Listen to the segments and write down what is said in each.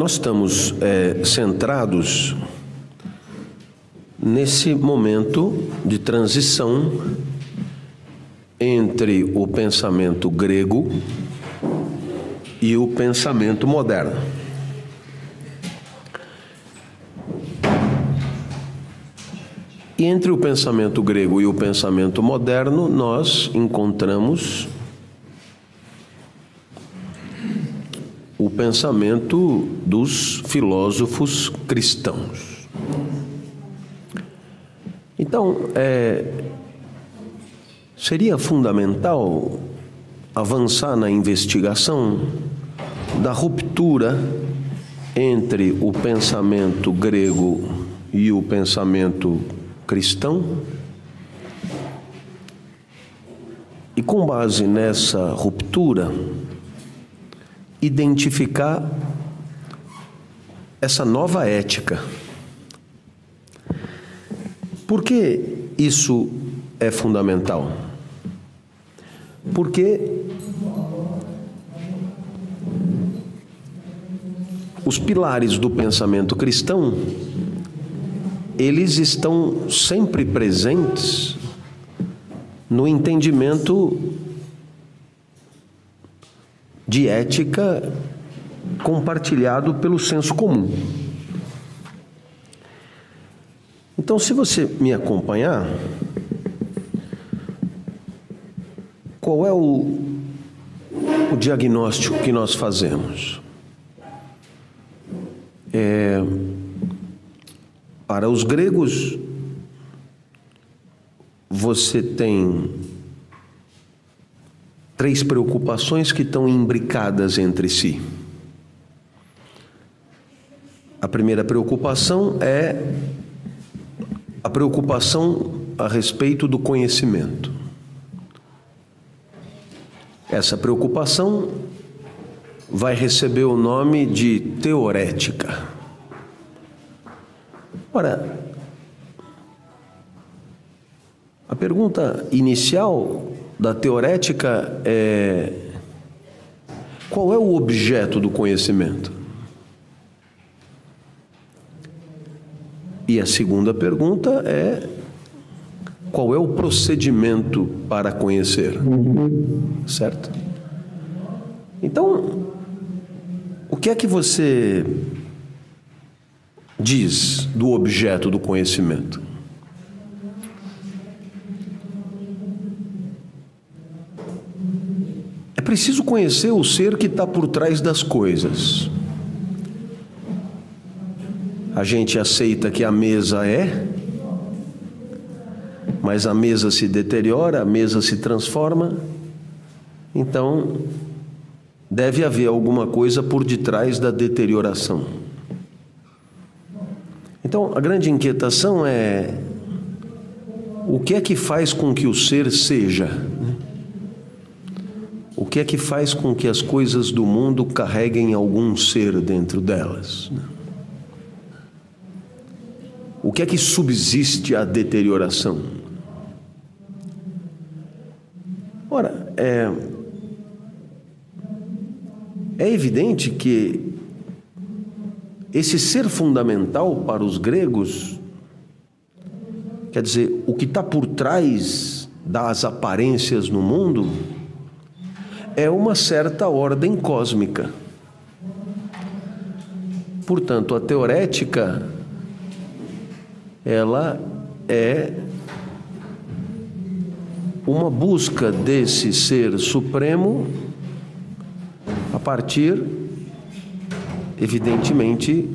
Nós estamos é, centrados nesse momento de transição entre o pensamento grego e o pensamento moderno. E entre o pensamento grego e o pensamento moderno, nós encontramos pensamento dos filósofos cristãos. Então, é, seria fundamental avançar na investigação da ruptura entre o pensamento grego e o pensamento cristão. E com base nessa ruptura, identificar essa nova ética. Por que isso é fundamental? Porque os pilares do pensamento cristão eles estão sempre presentes no entendimento de ética compartilhado pelo senso comum. Então, se você me acompanhar, qual é o, o diagnóstico que nós fazemos? É, para os gregos, você tem três preocupações que estão imbricadas entre si. A primeira preocupação é a preocupação a respeito do conhecimento. Essa preocupação vai receber o nome de teorética. Ora, a pergunta inicial da teorética é: qual é o objeto do conhecimento? E a segunda pergunta é: qual é o procedimento para conhecer? Certo? Então, o que é que você diz do objeto do conhecimento? Preciso conhecer o ser que está por trás das coisas. A gente aceita que a mesa é, mas a mesa se deteriora, a mesa se transforma, então deve haver alguma coisa por detrás da deterioração. Então, a grande inquietação é o que é que faz com que o ser seja? Que é que faz com que as coisas do mundo carreguem algum ser dentro delas? Né? O que é que subsiste à deterioração? Ora, é, é evidente que esse ser fundamental para os gregos, quer dizer, o que está por trás das aparências no mundo, é uma certa ordem cósmica. Portanto, a teorética ela é uma busca desse ser supremo a partir evidentemente,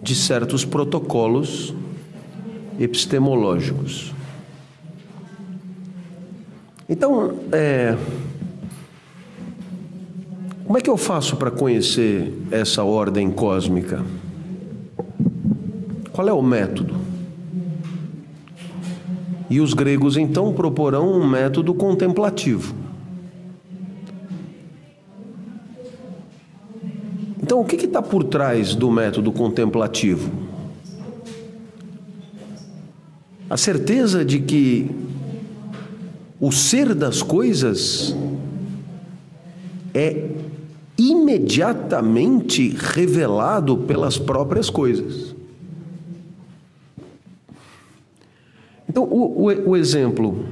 de certos protocolos epistemológicos. Então, é, como é que eu faço para conhecer essa ordem cósmica? Qual é o método? E os gregos então proporão um método contemplativo. Então, o que está por trás do método contemplativo? A certeza de que o ser das coisas é imediatamente revelado pelas próprias coisas. Então, o, o, o exemplo: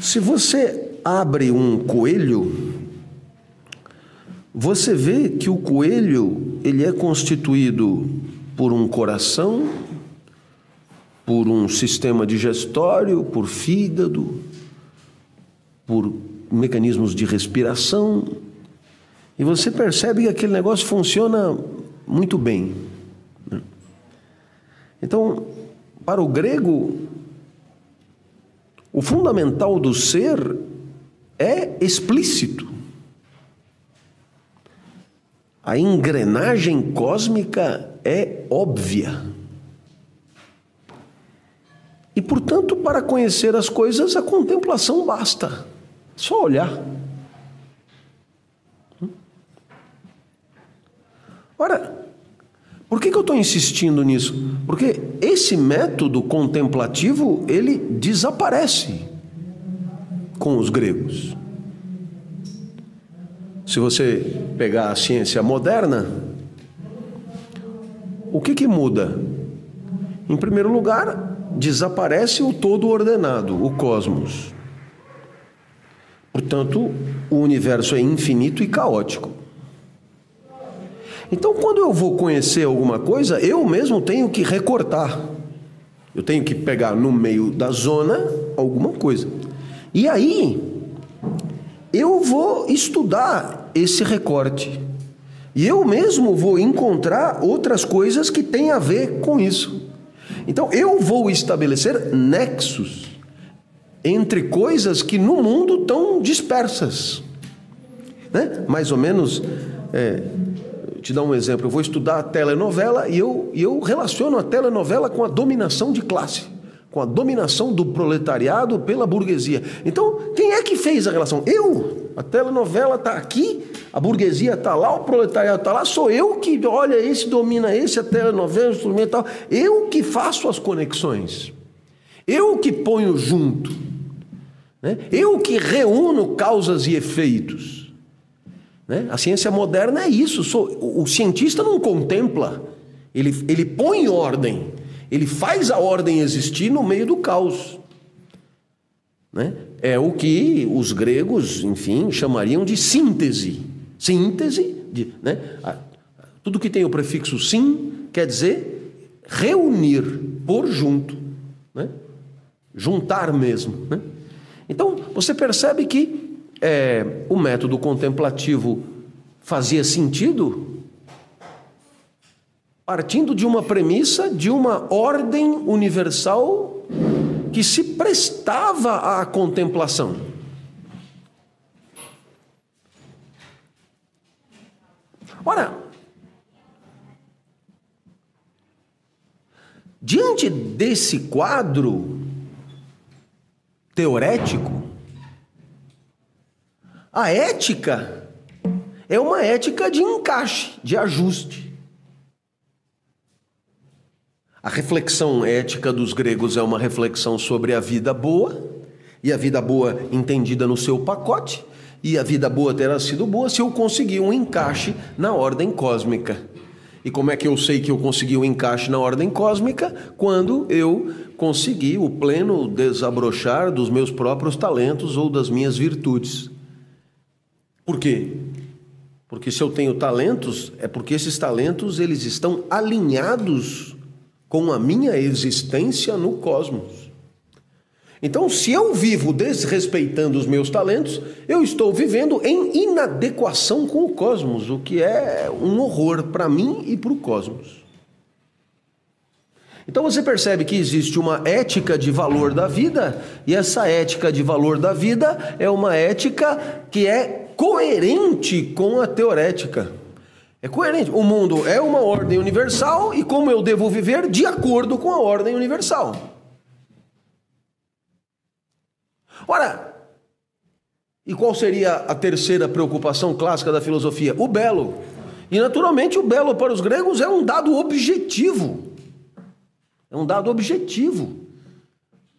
se você abre um coelho, você vê que o coelho ele é constituído por um coração, por um sistema digestório, por fígado, por mecanismos de respiração, e você percebe que aquele negócio funciona muito bem. Né? Então, para o grego, o fundamental do ser é explícito. A engrenagem cósmica é óbvia. E, portanto, para conhecer as coisas, a contemplação basta. Só olhar. Ora, por que, que eu estou insistindo nisso? Porque esse método contemplativo ele desaparece com os gregos. Se você pegar a ciência moderna, o que, que muda? Em primeiro lugar, desaparece o todo ordenado, o cosmos. Portanto, o universo é infinito e caótico. Então, quando eu vou conhecer alguma coisa, eu mesmo tenho que recortar. Eu tenho que pegar no meio da zona alguma coisa. E aí, eu vou estudar esse recorte. E eu mesmo vou encontrar outras coisas que têm a ver com isso. Então, eu vou estabelecer nexos entre coisas que no mundo estão dispersas. Né? Mais ou menos. É, te dar um exemplo, eu vou estudar a telenovela e eu, eu relaciono a telenovela com a dominação de classe, com a dominação do proletariado pela burguesia. Então, quem é que fez a relação? Eu. A telenovela está aqui, a burguesia está lá, o proletariado está lá, sou eu que, olha, esse domina esse, a telenovela, o instrumental. Eu que faço as conexões. Eu que ponho junto. Né? Eu que reúno causas e efeitos. Né? A ciência moderna é isso. O cientista não contempla, ele, ele põe ordem, ele faz a ordem existir no meio do caos. Né? É o que os gregos, enfim, chamariam de síntese. Síntese, de, né? tudo que tem o prefixo sim quer dizer reunir, pôr junto, né? juntar mesmo. Né? Então, você percebe que é, o método contemplativo fazia sentido partindo de uma premissa de uma ordem universal que se prestava à contemplação. Ora, diante desse quadro teorético, a ética é uma ética de encaixe, de ajuste. A reflexão ética dos gregos é uma reflexão sobre a vida boa, e a vida boa entendida no seu pacote, e a vida boa terá sido boa se eu conseguir um encaixe na ordem cósmica. E como é que eu sei que eu consegui o um encaixe na ordem cósmica? Quando eu consegui o pleno desabrochar dos meus próprios talentos ou das minhas virtudes. Por quê? Porque se eu tenho talentos, é porque esses talentos eles estão alinhados com a minha existência no cosmos. Então, se eu vivo desrespeitando os meus talentos, eu estou vivendo em inadequação com o cosmos, o que é um horror para mim e para o cosmos. Então você percebe que existe uma ética de valor da vida, e essa ética de valor da vida é uma ética que é coerente com a teorética. É coerente. O mundo é uma ordem universal e como eu devo viver de acordo com a ordem universal. Ora, e qual seria a terceira preocupação clássica da filosofia? O belo. E naturalmente o belo para os gregos é um dado objetivo. É um dado objetivo.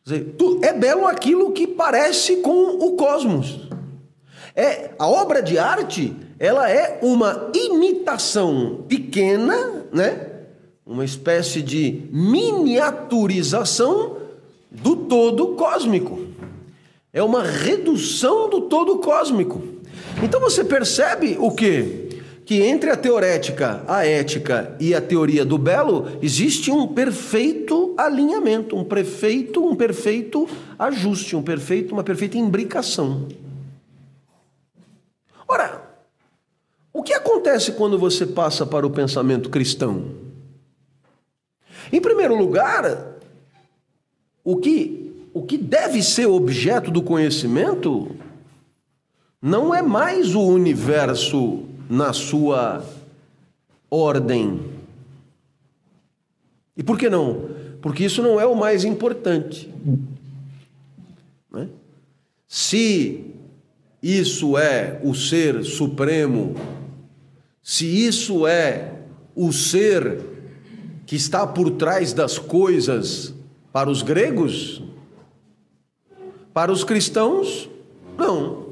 Quer dizer, é belo aquilo que parece com o cosmos. É, a obra de arte, ela é uma imitação pequena, né? Uma espécie de miniaturização do todo cósmico. É uma redução do todo cósmico. Então você percebe o que? Que entre a teorética, a ética e a teoria do belo existe um perfeito alinhamento, um perfeito, um perfeito ajuste, um perfeito, uma perfeita imbricação. Ora, o que acontece quando você passa para o pensamento cristão? Em primeiro lugar, o que, o que deve ser objeto do conhecimento não é mais o universo na sua ordem. E por que não? Porque isso não é o mais importante. Né? Se isso é o ser supremo, se isso é o ser que está por trás das coisas para os gregos, para os cristãos, não.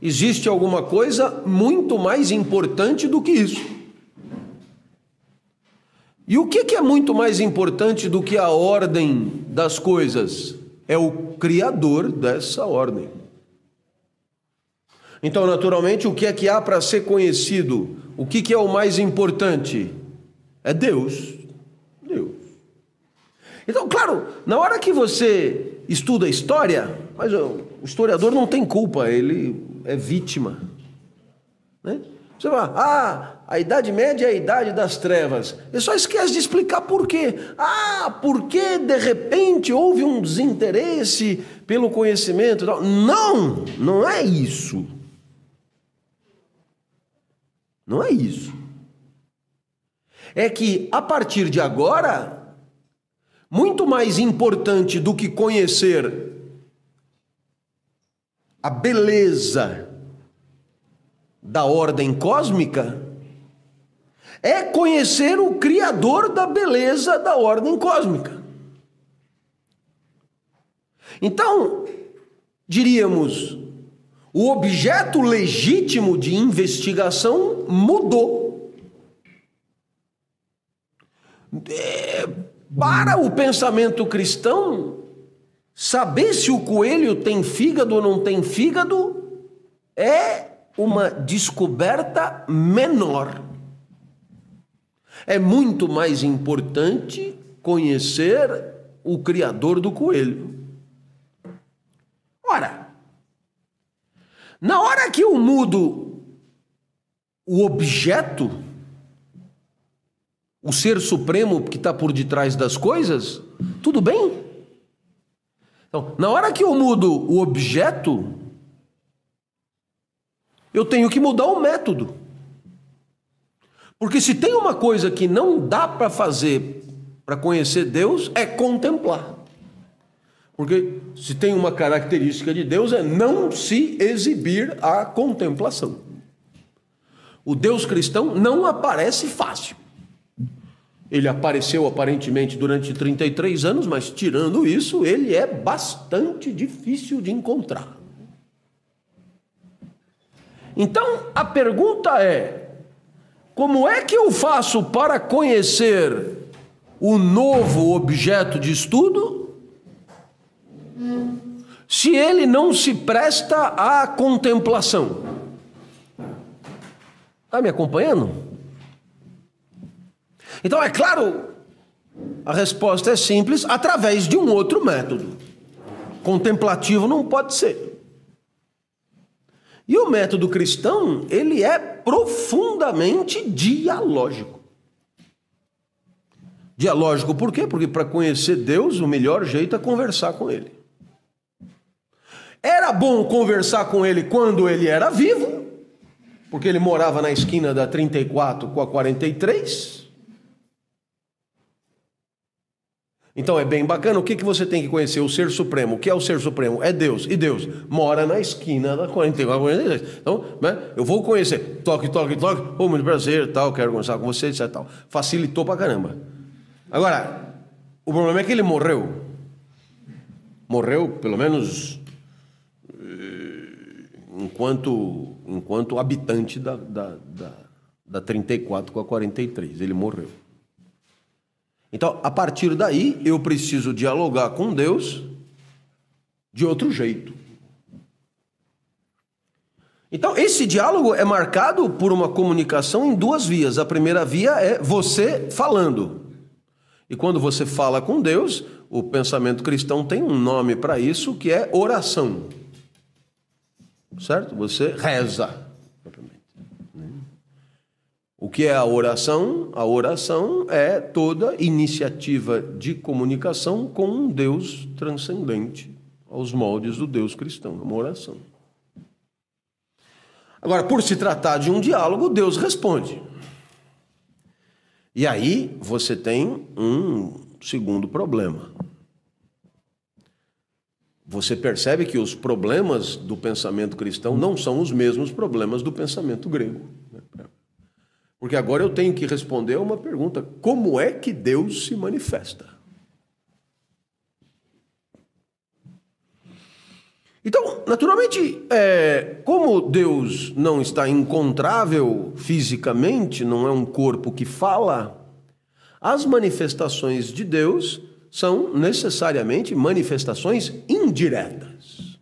Existe alguma coisa muito mais importante do que isso. E o que é muito mais importante do que a ordem das coisas? É o Criador dessa ordem. Então, naturalmente, o que é que há para ser conhecido? O que, que é o mais importante? É Deus. Deus. Então, claro, na hora que você estuda história, mas o historiador não tem culpa, ele é vítima. Né? Você fala, ah, a Idade Média é a idade das trevas. Ele só esquece de explicar por quê. Ah, porque de repente houve um desinteresse pelo conhecimento. Não, não é isso. Não é isso. É que a partir de agora, muito mais importante do que conhecer a beleza da ordem cósmica é conhecer o Criador da beleza da ordem cósmica. Então, diríamos, o objeto legítimo de investigação mudou. É, para o pensamento cristão, saber se o coelho tem fígado ou não tem fígado é uma descoberta menor. É muito mais importante conhecer o criador do coelho. Ora, na hora que eu mudo o objeto, o ser supremo que está por detrás das coisas, tudo bem? Então, na hora que eu mudo o objeto, eu tenho que mudar o método. Porque se tem uma coisa que não dá para fazer para conhecer Deus, é contemplar. Porque se tem uma característica de Deus é não se exibir à contemplação. O Deus cristão não aparece fácil. Ele apareceu aparentemente durante 33 anos, mas tirando isso, ele é bastante difícil de encontrar. Então a pergunta é: como é que eu faço para conhecer o novo objeto de estudo se ele não se presta à contemplação. Está me acompanhando? Então, é claro, a resposta é simples através de um outro método. Contemplativo não pode ser. E o método cristão, ele é profundamente dialógico. Dialógico por quê? Porque para conhecer Deus, o melhor jeito é conversar com Ele. Era bom conversar com ele quando ele era vivo, porque ele morava na esquina da 34 com a 43. Então é bem bacana. O que, que você tem que conhecer? O Ser Supremo. O que é o Ser Supremo? É Deus. E Deus mora na esquina da 44 43. Então, né, eu vou conhecer. Toque, toque, toque. Oh, muito prazer, tal. Quero conversar com você, etc. Tal. Facilitou pra caramba. Agora, o problema é que ele morreu. Morreu, pelo menos enquanto, enquanto habitante da, da, da, da 34 com a 43. Ele morreu. Então, a partir daí, eu preciso dialogar com Deus de outro jeito. Então, esse diálogo é marcado por uma comunicação em duas vias. A primeira via é você falando. E quando você fala com Deus, o pensamento cristão tem um nome para isso, que é oração. Certo? Você reza. O que é a oração? A oração é toda iniciativa de comunicação com um Deus transcendente aos moldes do Deus cristão, uma oração. Agora, por se tratar de um diálogo, Deus responde. E aí você tem um segundo problema. Você percebe que os problemas do pensamento cristão não são os mesmos problemas do pensamento grego. Né? Porque agora eu tenho que responder a uma pergunta: como é que Deus se manifesta? Então, naturalmente, é, como Deus não está encontrável fisicamente, não é um corpo que fala, as manifestações de Deus são necessariamente manifestações indiretas.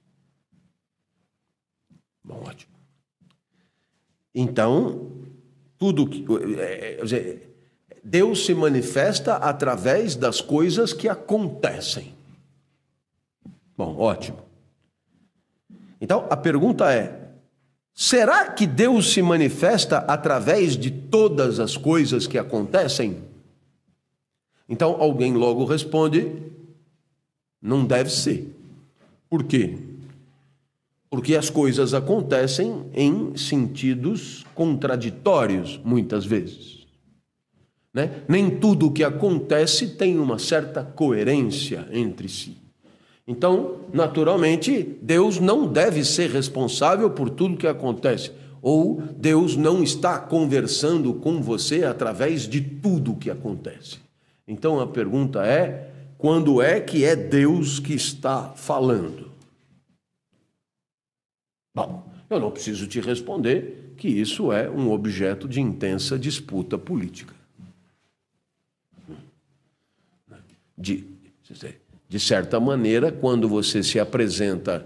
Bom, ótimo. Então, tudo que. É, é, Deus se manifesta através das coisas que acontecem. Bom, ótimo. Então a pergunta é: será que Deus se manifesta através de todas as coisas que acontecem? Então alguém logo responde: não deve ser. Por quê? Porque as coisas acontecem em sentidos contraditórios, muitas vezes. Né? Nem tudo o que acontece tem uma certa coerência entre si. Então, naturalmente, Deus não deve ser responsável por tudo que acontece, ou Deus não está conversando com você através de tudo que acontece. Então a pergunta é: quando é que é Deus que está falando? Bom, eu não preciso te responder que isso é um objeto de intensa disputa política. De, de certa maneira, quando você se apresenta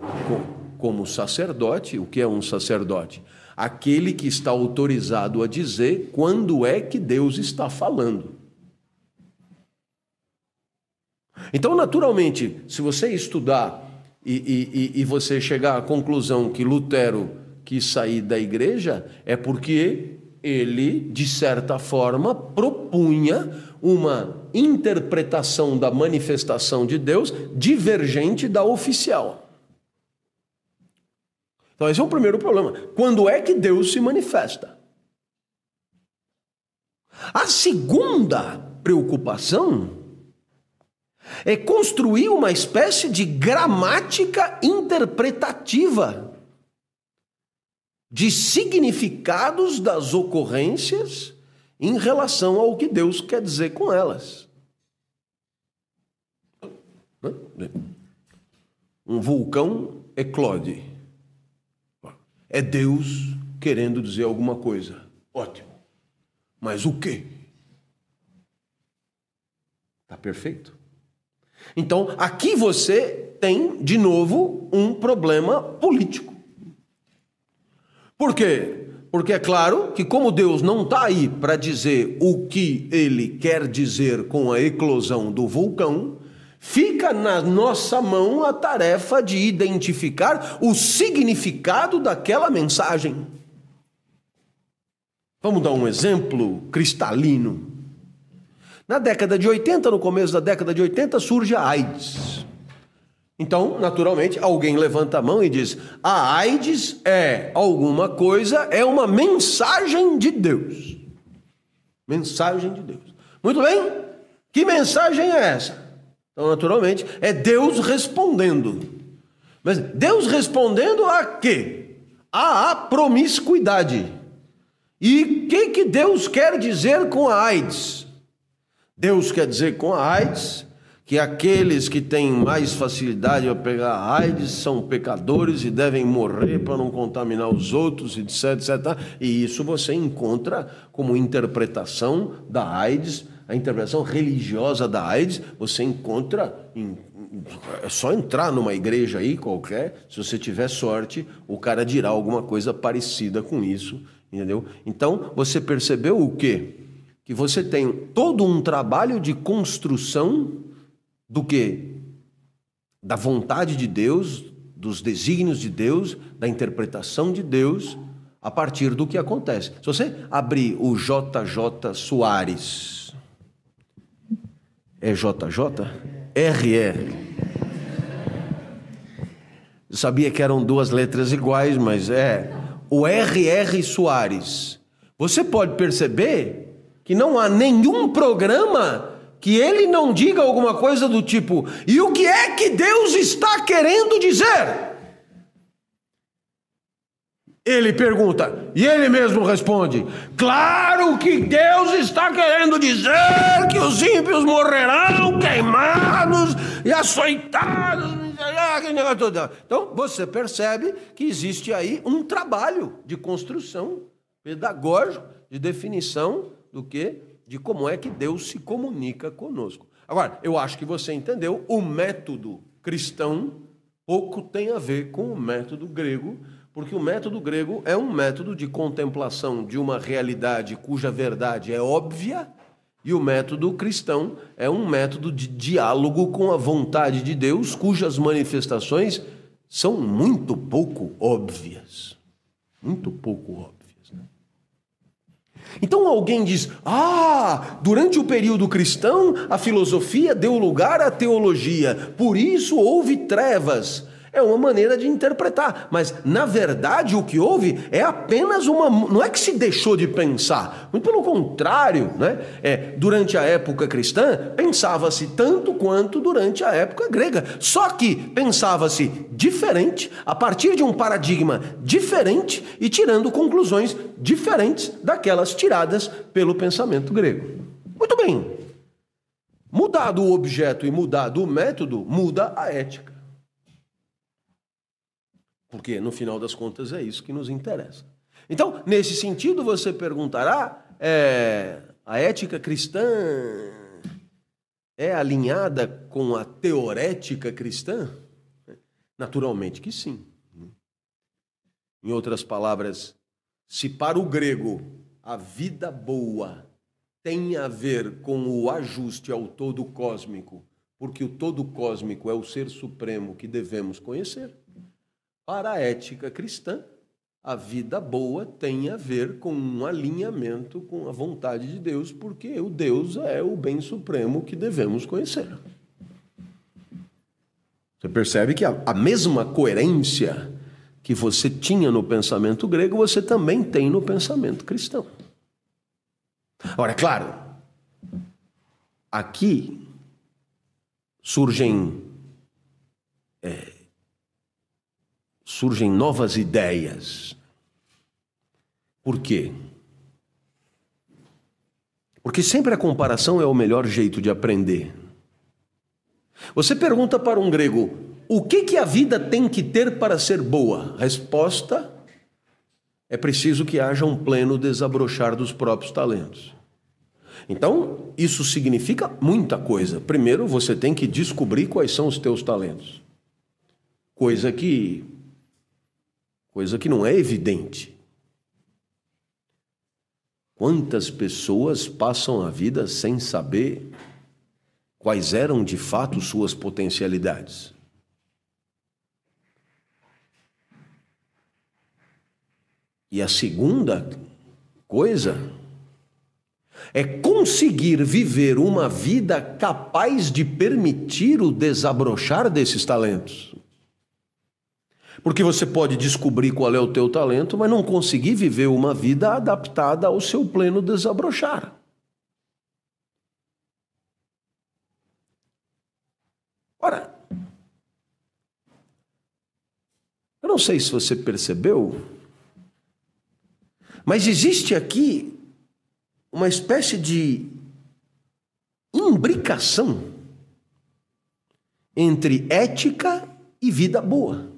como sacerdote, o que é um sacerdote? Aquele que está autorizado a dizer quando é que Deus está falando. Então, naturalmente, se você estudar e, e, e você chegar à conclusão que Lutero quis sair da igreja, é porque ele, de certa forma, propunha uma interpretação da manifestação de Deus divergente da oficial. Então, esse é o primeiro problema. Quando é que Deus se manifesta? A segunda preocupação é construir uma espécie de gramática interpretativa de significados das ocorrências em relação ao que Deus quer dizer com elas. Um vulcão eclode. É Deus querendo dizer alguma coisa. Ótimo. Mas o quê? Está perfeito? Então, aqui você tem, de novo, um problema político. Por quê? Porque é claro que, como Deus não está aí para dizer o que ele quer dizer com a eclosão do vulcão, fica na nossa mão a tarefa de identificar o significado daquela mensagem. Vamos dar um exemplo cristalino. Na década de 80, no começo da década de 80, surge a AIDS. Então, naturalmente, alguém levanta a mão e diz: a AIDS é alguma coisa, é uma mensagem de Deus. Mensagem de Deus. Muito bem? Que mensagem é essa? Então, naturalmente, é Deus respondendo. Mas Deus respondendo a quê? A promiscuidade. E o que, que Deus quer dizer com a AIDS? Deus quer dizer com a AIDS que aqueles que têm mais facilidade a pegar AIDS são pecadores e devem morrer para não contaminar os outros, etc, etc. E isso você encontra como interpretação da AIDS, a interpretação religiosa da AIDS, você encontra em, é só entrar numa igreja aí qualquer, se você tiver sorte, o cara dirá alguma coisa parecida com isso, entendeu? Então, você percebeu o quê? Que você tem todo um trabalho de construção do que? Da vontade de Deus, dos desígnios de Deus, da interpretação de Deus, a partir do que acontece. Se você abrir o JJ Soares, é JJ? RR. Eu sabia que eram duas letras iguais, mas é o RR Soares. Você pode perceber que não há nenhum programa que ele não diga alguma coisa do tipo: e o que é que Deus está querendo dizer? Ele pergunta, e ele mesmo responde: Claro que Deus está querendo dizer que os ímpios morrerão queimados e açoitados. Então você percebe que existe aí um trabalho de construção pedagógico, de definição do que de como é que Deus se comunica conosco. Agora, eu acho que você entendeu, o método cristão pouco tem a ver com o método grego, porque o método grego é um método de contemplação de uma realidade cuja verdade é óbvia, e o método cristão é um método de diálogo com a vontade de Deus, cujas manifestações são muito pouco óbvias. Muito pouco óbvias. Então alguém diz: ah, durante o período cristão, a filosofia deu lugar à teologia, por isso houve trevas. É uma maneira de interpretar, mas na verdade o que houve é apenas uma. Não é que se deixou de pensar, muito pelo contrário, né? É, durante a época cristã, pensava-se tanto quanto durante a época grega. Só que pensava-se diferente, a partir de um paradigma diferente e tirando conclusões diferentes daquelas tiradas pelo pensamento grego. Muito bem. Mudado o objeto e mudado o método, muda a ética. Porque, no final das contas, é isso que nos interessa. Então, nesse sentido, você perguntará: é, a ética cristã é alinhada com a teorética cristã? Naturalmente que sim. Em outras palavras, se para o grego a vida boa tem a ver com o ajuste ao todo cósmico, porque o todo cósmico é o ser supremo que devemos conhecer para a ética cristã, a vida boa tem a ver com um alinhamento com a vontade de Deus, porque o Deus é o bem supremo que devemos conhecer. Você percebe que a, mesma coerência que você tinha no pensamento grego, você também tem no pensamento cristão. Ora, é claro, aqui surgem é, surgem novas ideias. Por quê? Porque sempre a comparação é o melhor jeito de aprender. Você pergunta para um grego: o que, que a vida tem que ter para ser boa? Resposta: é preciso que haja um pleno desabrochar dos próprios talentos. Então, isso significa muita coisa. Primeiro, você tem que descobrir quais são os teus talentos. Coisa que coisa que não é evidente. Quantas pessoas passam a vida sem saber quais eram de fato suas potencialidades? E a segunda coisa é conseguir viver uma vida capaz de permitir o desabrochar desses talentos. Porque você pode descobrir qual é o teu talento, mas não conseguir viver uma vida adaptada ao seu pleno desabrochar. Ora, eu não sei se você percebeu, mas existe aqui uma espécie de imbricação entre ética e vida boa.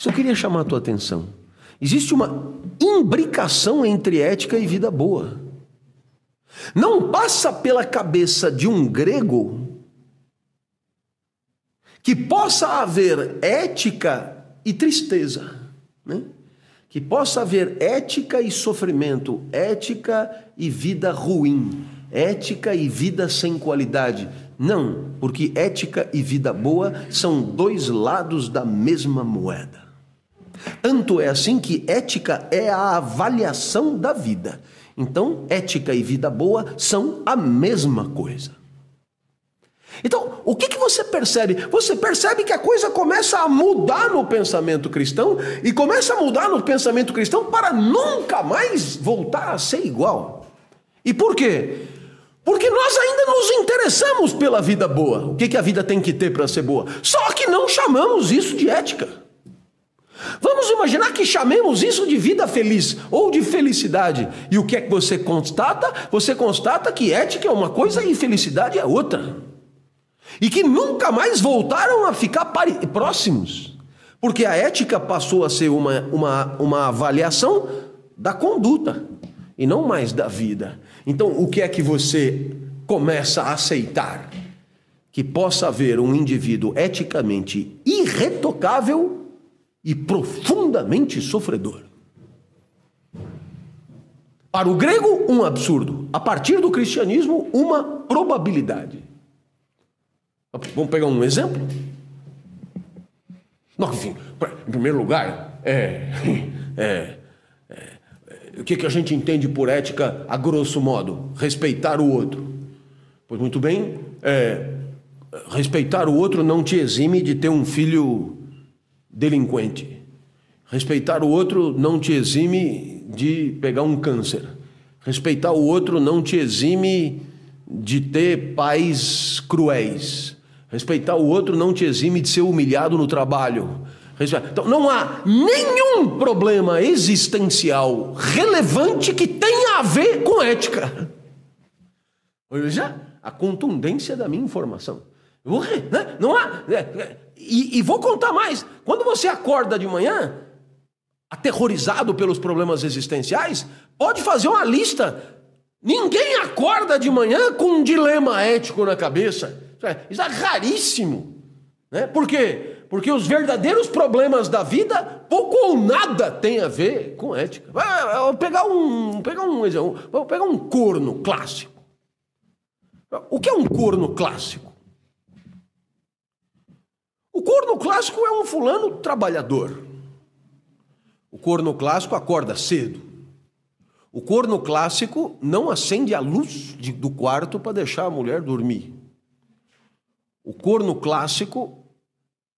Isso eu queria chamar a tua atenção. Existe uma imbricação entre ética e vida boa. Não passa pela cabeça de um grego que possa haver ética e tristeza, né? que possa haver ética e sofrimento, ética e vida ruim, ética e vida sem qualidade. Não, porque ética e vida boa são dois lados da mesma moeda. Tanto é assim que ética é a avaliação da vida. Então, ética e vida boa são a mesma coisa. Então, o que, que você percebe? Você percebe que a coisa começa a mudar no pensamento cristão e começa a mudar no pensamento cristão para nunca mais voltar a ser igual. E por quê? Porque nós ainda nos interessamos pela vida boa. O que, que a vida tem que ter para ser boa? Só que não chamamos isso de ética. Vamos imaginar que chamemos isso de vida feliz ou de felicidade. E o que é que você constata? Você constata que ética é uma coisa e felicidade é outra e que nunca mais voltaram a ficar próximos, porque a ética passou a ser uma, uma, uma avaliação da conduta e não mais da vida. Então, o que é que você começa a aceitar? Que possa haver um indivíduo eticamente irretocável e profundamente sofredor. Para o grego, um absurdo. A partir do cristianismo, uma probabilidade. Vamos pegar um exemplo? Não, enfim, em primeiro lugar, é, é, é, o que, que a gente entende por ética, a grosso modo? Respeitar o outro. Pois muito bem, é, respeitar o outro não te exime de ter um filho delinquente. Respeitar o outro não te exime de pegar um câncer. Respeitar o outro não te exime de ter pais cruéis. Respeitar o outro não te exime de ser humilhado no trabalho. Então, não há nenhum problema existencial relevante que tenha a ver com ética. Veja a contundência da minha informação. Né? Não há. E, e vou contar mais. Quando você acorda de manhã, aterrorizado pelos problemas existenciais, pode fazer uma lista. Ninguém acorda de manhã com um dilema ético na cabeça. É, isso é raríssimo. Né? Por quê? Porque os verdadeiros problemas da vida pouco ou nada tem a ver com ética. Vou pegar um, pegar um exemplo, vou pegar um corno clássico. O que é um corno clássico? O corno clássico é um fulano trabalhador. O corno clássico acorda cedo. O corno clássico não acende a luz de, do quarto para deixar a mulher dormir. O corno clássico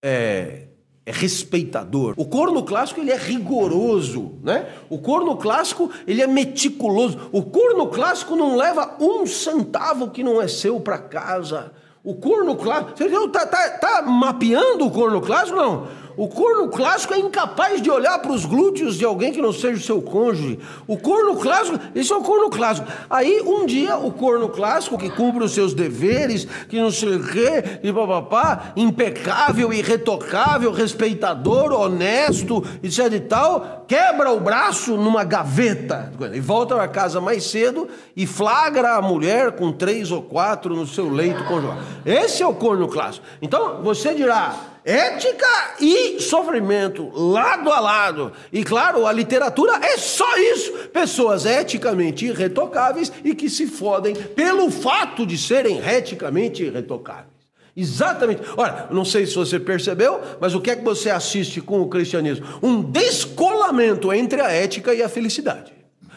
é, é, respeitador. O corno clássico ele é rigoroso, né? O corno clássico ele é meticuloso. O corno clássico não leva um centavo que não é seu para casa. O corno clássico, você está tá, tá mapeando o corno clássico? Não. O corno clássico é incapaz de olhar para os glúteos de alguém que não seja o seu cônjuge. O corno clássico, esse é o corno clássico. Aí um dia o corno clássico que cumpre os seus deveres, que não sei o quê, e papapá, impecável, irretocável, respeitador, honesto, etc e tal, quebra o braço numa gaveta e volta para casa mais cedo e flagra a mulher com três ou quatro no seu leito conjugal. Esse é o corno clássico. Então você dirá, ética e sofrimento, lado a lado. E claro, a literatura é só isso: pessoas eticamente irretocáveis e que se fodem pelo fato de serem eticamente irretocáveis. Exatamente. Olha, não sei se você percebeu, mas o que é que você assiste com o cristianismo? Um descolamento entre a ética e a felicidade.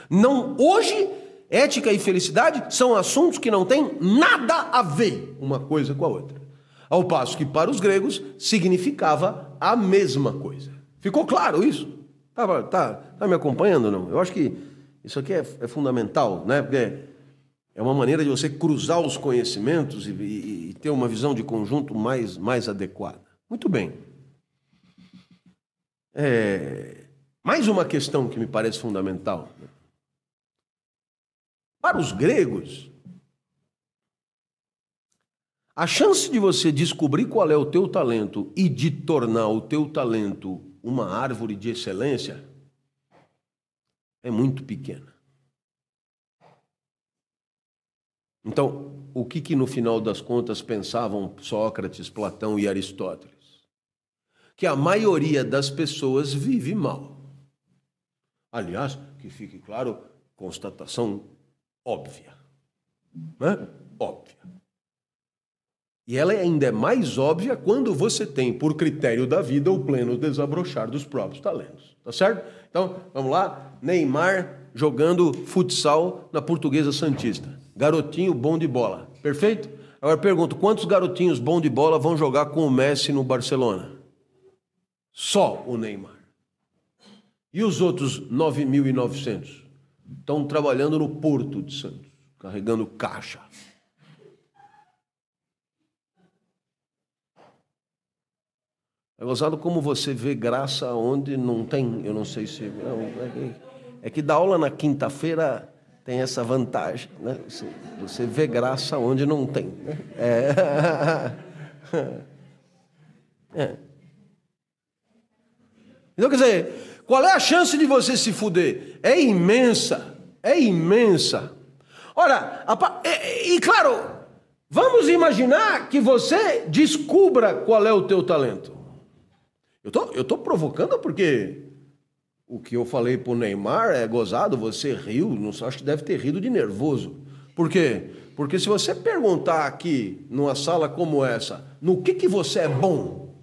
Não, hoje, ética e felicidade são assuntos que não têm nada a ver uma coisa com a outra. Ao passo que para os gregos significava a mesma coisa. Ficou claro isso? Tá, tá, tá me acompanhando não? Eu acho que isso aqui é, é, fundamental, né? Porque é uma maneira de você cruzar os conhecimentos e, e, e ter uma visão de conjunto mais, mais adequada. Muito bem. É, mais uma questão que me parece fundamental. Para os gregos, A chance de você descobrir qual é o teu talento e de tornar o teu talento uma árvore de excelência é muito pequena. Então, o que, que no final das contas pensavam Sócrates, Platão e Aristóteles? Que a maioria das pessoas vive mal. Aliás, que fique claro, constatação óbvia. Né? Óbvia. E ela ainda é mais óbvia quando você tem, por critério da vida, o pleno desabrochar dos próprios talentos. Tá certo? Então, vamos lá. Neymar jogando futsal na Portuguesa Santista. Garotinho bom de bola. Perfeito? Agora pergunto: quantos garotinhos bom de bola vão jogar com o Messi no Barcelona? Só o Neymar. E os outros 9.900? Estão trabalhando no Porto de Santos, carregando caixa. É gozado como você vê graça onde não tem. Eu não sei se. Não, é, que, é que dar aula na quinta-feira tem essa vantagem. Né? Você, você vê graça onde não tem. Né? É. é. Então, quer dizer, qual é a chance de você se fuder? É imensa. É imensa. Ora, a, e, e claro, vamos imaginar que você descubra qual é o teu talento. Eu tô, eu tô provocando porque o que eu falei pro Neymar é gozado, você riu, não acho que deve ter rido de nervoso. Por quê? Porque se você perguntar aqui, numa sala como essa, no que, que você é bom,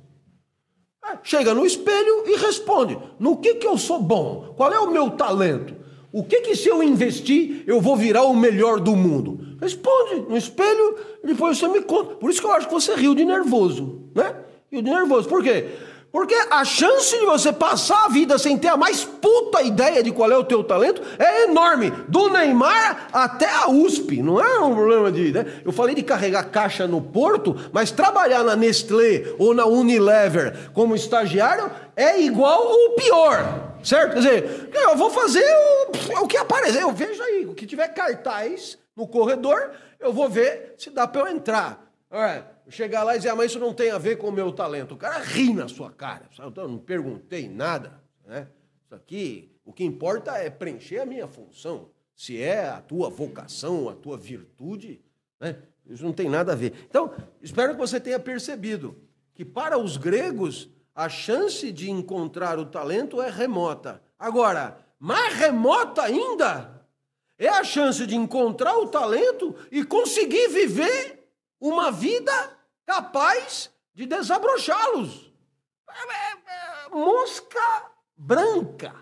é, chega no espelho e responde: no que, que eu sou bom? Qual é o meu talento? O que, que se eu investir, eu vou virar o melhor do mundo? Responde no espelho depois você me conta. Por isso que eu acho que você riu de nervoso, né? Riu de nervoso. Por quê? Porque a chance de você passar a vida sem ter a mais puta ideia de qual é o teu talento é enorme. Do Neymar até a USP. Não é um problema de. Né? Eu falei de carregar caixa no porto, mas trabalhar na Nestlé ou na Unilever como estagiário é igual ou pior. Certo? Quer dizer, eu vou fazer o, o que aparecer. Eu vejo aí, o que tiver cartaz no corredor, eu vou ver se dá para eu entrar. Alright chegar lá e dizer, ah, mas isso não tem a ver com o meu talento. O cara ri na sua cara. Eu não perguntei nada. Né? Isso aqui, o que importa é preencher a minha função. Se é a tua vocação, a tua virtude, né? isso não tem nada a ver. Então, espero que você tenha percebido que para os gregos a chance de encontrar o talento é remota. Agora, mais remota ainda é a chance de encontrar o talento e conseguir viver uma vida capaz de desabrochá-los. É, é, é, mosca branca.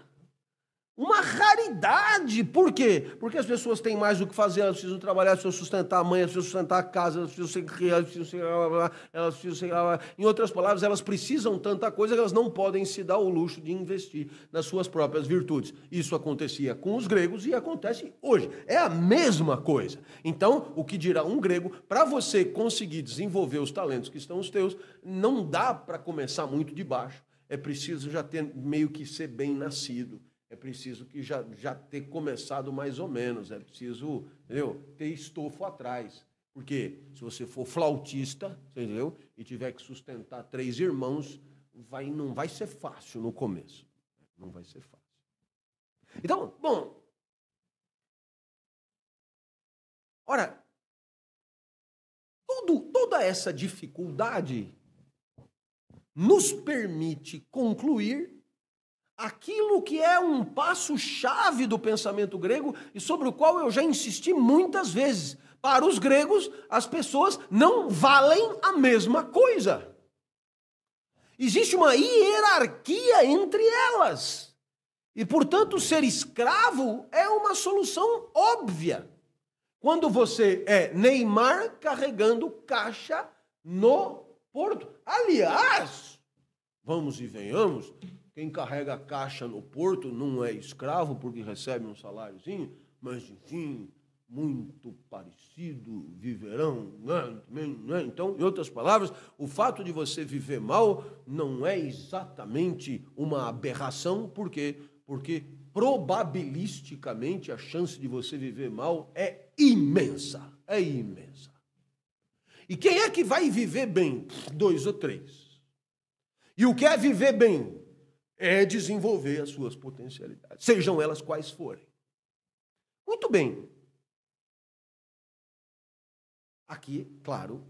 Uma raridade. Por quê? Porque as pessoas têm mais o que fazer, elas precisam trabalhar, elas precisam sustentar a mãe, elas precisam sustentar a casa, elas precisam ser elas precisam ser, elas precisam ser, Em outras palavras, elas precisam tanta coisa que elas não podem se dar o luxo de investir nas suas próprias virtudes. Isso acontecia com os gregos e acontece hoje. É a mesma coisa. Então, o que dirá um grego, para você conseguir desenvolver os talentos que estão os teus, não dá para começar muito de baixo. É preciso já ter meio que ser bem nascido é preciso que já, já ter começado mais ou menos, é preciso entendeu? ter estofo atrás. Porque se você for flautista, entendeu? E tiver que sustentar três irmãos, vai, não vai ser fácil no começo. Não vai ser fácil. Então, bom. Ora, tudo, toda essa dificuldade nos permite concluir aquilo que é um passo-chave do pensamento grego e sobre o qual eu já insisti muitas vezes. Para os gregos, as pessoas não valem a mesma coisa. Existe uma hierarquia entre elas. E, portanto, ser escravo é uma solução óbvia. Quando você é Neymar carregando caixa no porto. Aliás, vamos e venhamos, quem carrega caixa no porto não é escravo porque recebe um saláriozinho, mas enfim, muito parecido viverão. Né? né? Então, em outras palavras, o fato de você viver mal não é exatamente uma aberração, por quê? Porque probabilisticamente a chance de você viver mal é imensa. É imensa. E quem é que vai viver bem? Dois ou três. E o que é viver bem? É desenvolver as suas potencialidades, sejam elas quais forem. Muito bem. Aqui, claro,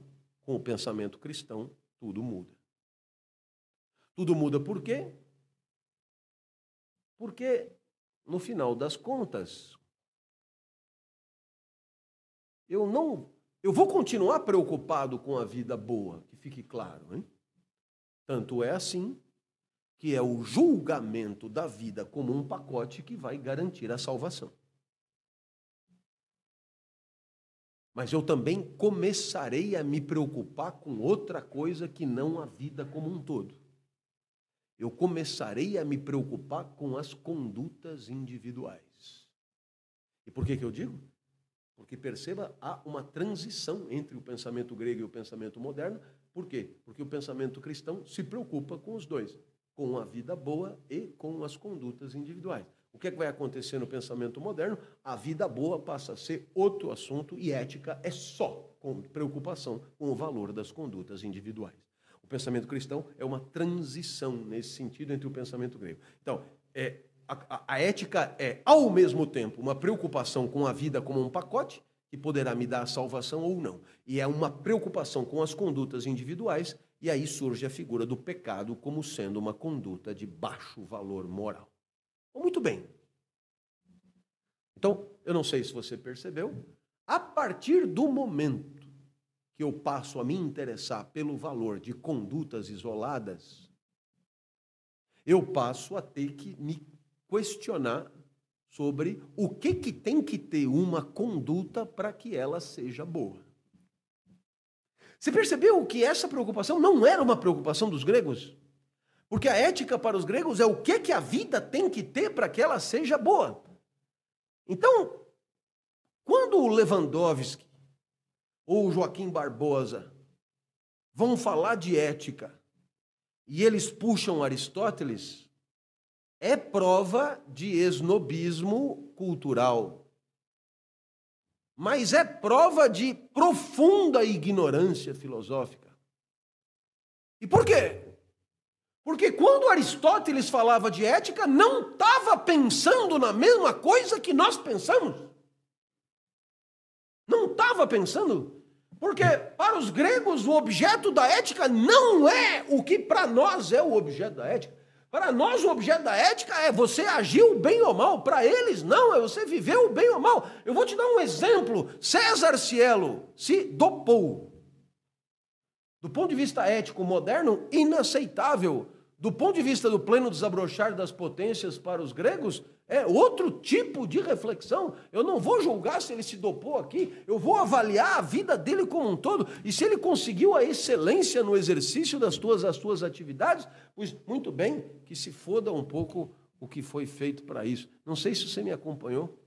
com o pensamento cristão, tudo muda. Tudo muda por quê? Porque, no final das contas, eu não. Eu vou continuar preocupado com a vida boa, que fique claro, hein? Tanto é assim que é o julgamento da vida como um pacote que vai garantir a salvação. Mas eu também começarei a me preocupar com outra coisa que não a vida como um todo. Eu começarei a me preocupar com as condutas individuais. E por que, que eu digo? Porque perceba, há uma transição entre o pensamento grego e o pensamento moderno. Por quê? Porque o pensamento cristão se preocupa com os dois, com a vida boa e com as condutas individuais. O que, é que vai acontecer no pensamento moderno? A vida boa passa a ser outro assunto e ética é só com preocupação com o valor das condutas individuais. O pensamento cristão é uma transição nesse sentido entre o pensamento grego. Então, é, a, a, ética é, ao mesmo tempo, uma preocupação com a vida como um pacote que poderá me dar a salvação ou não. E é uma preocupação com as condutas individuais, e aí surge a figura do pecado como sendo uma conduta de baixo valor moral. Muito bem. Então, eu não sei se você percebeu, a partir do momento que eu passo a me interessar pelo valor de condutas isoladas, eu passo a ter que me questionar sobre o que, que tem que ter uma conduta para que ela seja boa. Você percebeu que essa preocupação não era uma preocupação dos gregos? Porque a ética para os gregos é o que, que a vida tem que ter para que ela seja boa. Então, quando o Lewandowski ou o Joaquim Barbosa vão falar de ética e eles puxam Aristóteles, é prova de esnobismo cultural. Mas é prova de profunda ignorância filosófica. E por quê? Porque quando Aristóteles falava de ética, não estava pensando na mesma coisa que nós pensamos. Não estava pensando. Porque para os gregos o objeto da ética não é o que para nós é o objeto da ética. Para nós o objeto da ética é você agiu bem ou mal. Para eles não, é você viveu bem ou mal. Eu vou te dar um exemplo. César Cielo se dopou. Do ponto de vista ético moderno, inaceitável. Do ponto de vista do pleno desabrochar das potências para os gregos, é outro tipo de reflexão. Eu não vou julgar se ele se dopou aqui, eu vou avaliar a vida dele como um todo. E se ele conseguiu a excelência no exercício das tuas, as tuas atividades, pois muito bem, que se foda um pouco o que foi feito para isso. Não sei se você me acompanhou.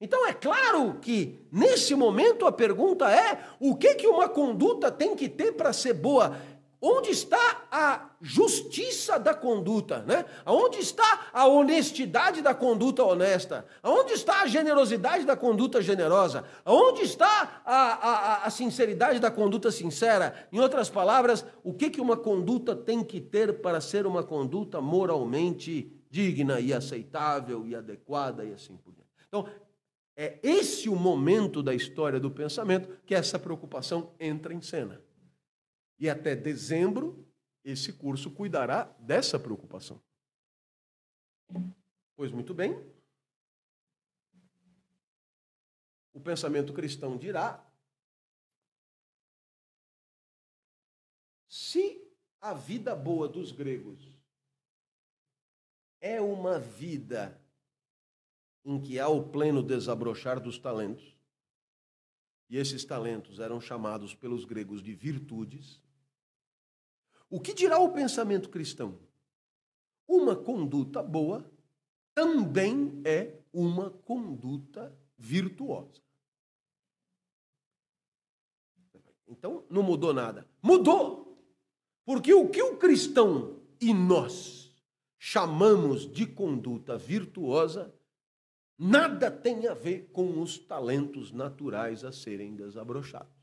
Então é claro que nesse momento a pergunta é: o que que uma conduta tem que ter para ser boa? Onde está a justiça da conduta, né? Aonde está a honestidade da conduta honesta? Aonde está a generosidade da conduta generosa? Aonde está a, a, a sinceridade da conduta sincera? Em outras palavras, o que, que uma conduta tem que ter para ser uma conduta moralmente digna e aceitável e adequada e assim por diante? Então, é esse o momento da história do pensamento que essa preocupação entra em cena. E até dezembro, esse curso cuidará dessa preocupação. Pois muito bem. O pensamento cristão dirá: se a vida boa dos gregos é uma vida em que há o pleno desabrochar dos talentos, e esses talentos eram chamados pelos gregos de virtudes, o que dirá o pensamento cristão? Uma conduta boa também é uma conduta virtuosa. Então, não mudou nada. Mudou! Porque o que o cristão e nós chamamos de conduta virtuosa nada tem a ver com os talentos naturais a serem desabrochados.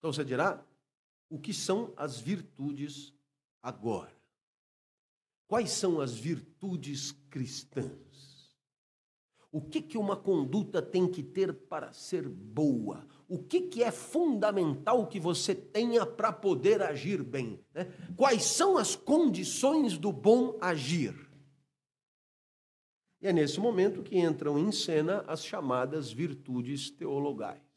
Então você dirá: o que são as virtudes agora? Quais são as virtudes cristãs? O que, que uma conduta tem que ter para ser boa? O que, que é fundamental que você tenha para poder agir bem? Né? Quais são as condições do bom agir? E é nesse momento que entram em cena as chamadas virtudes teologais.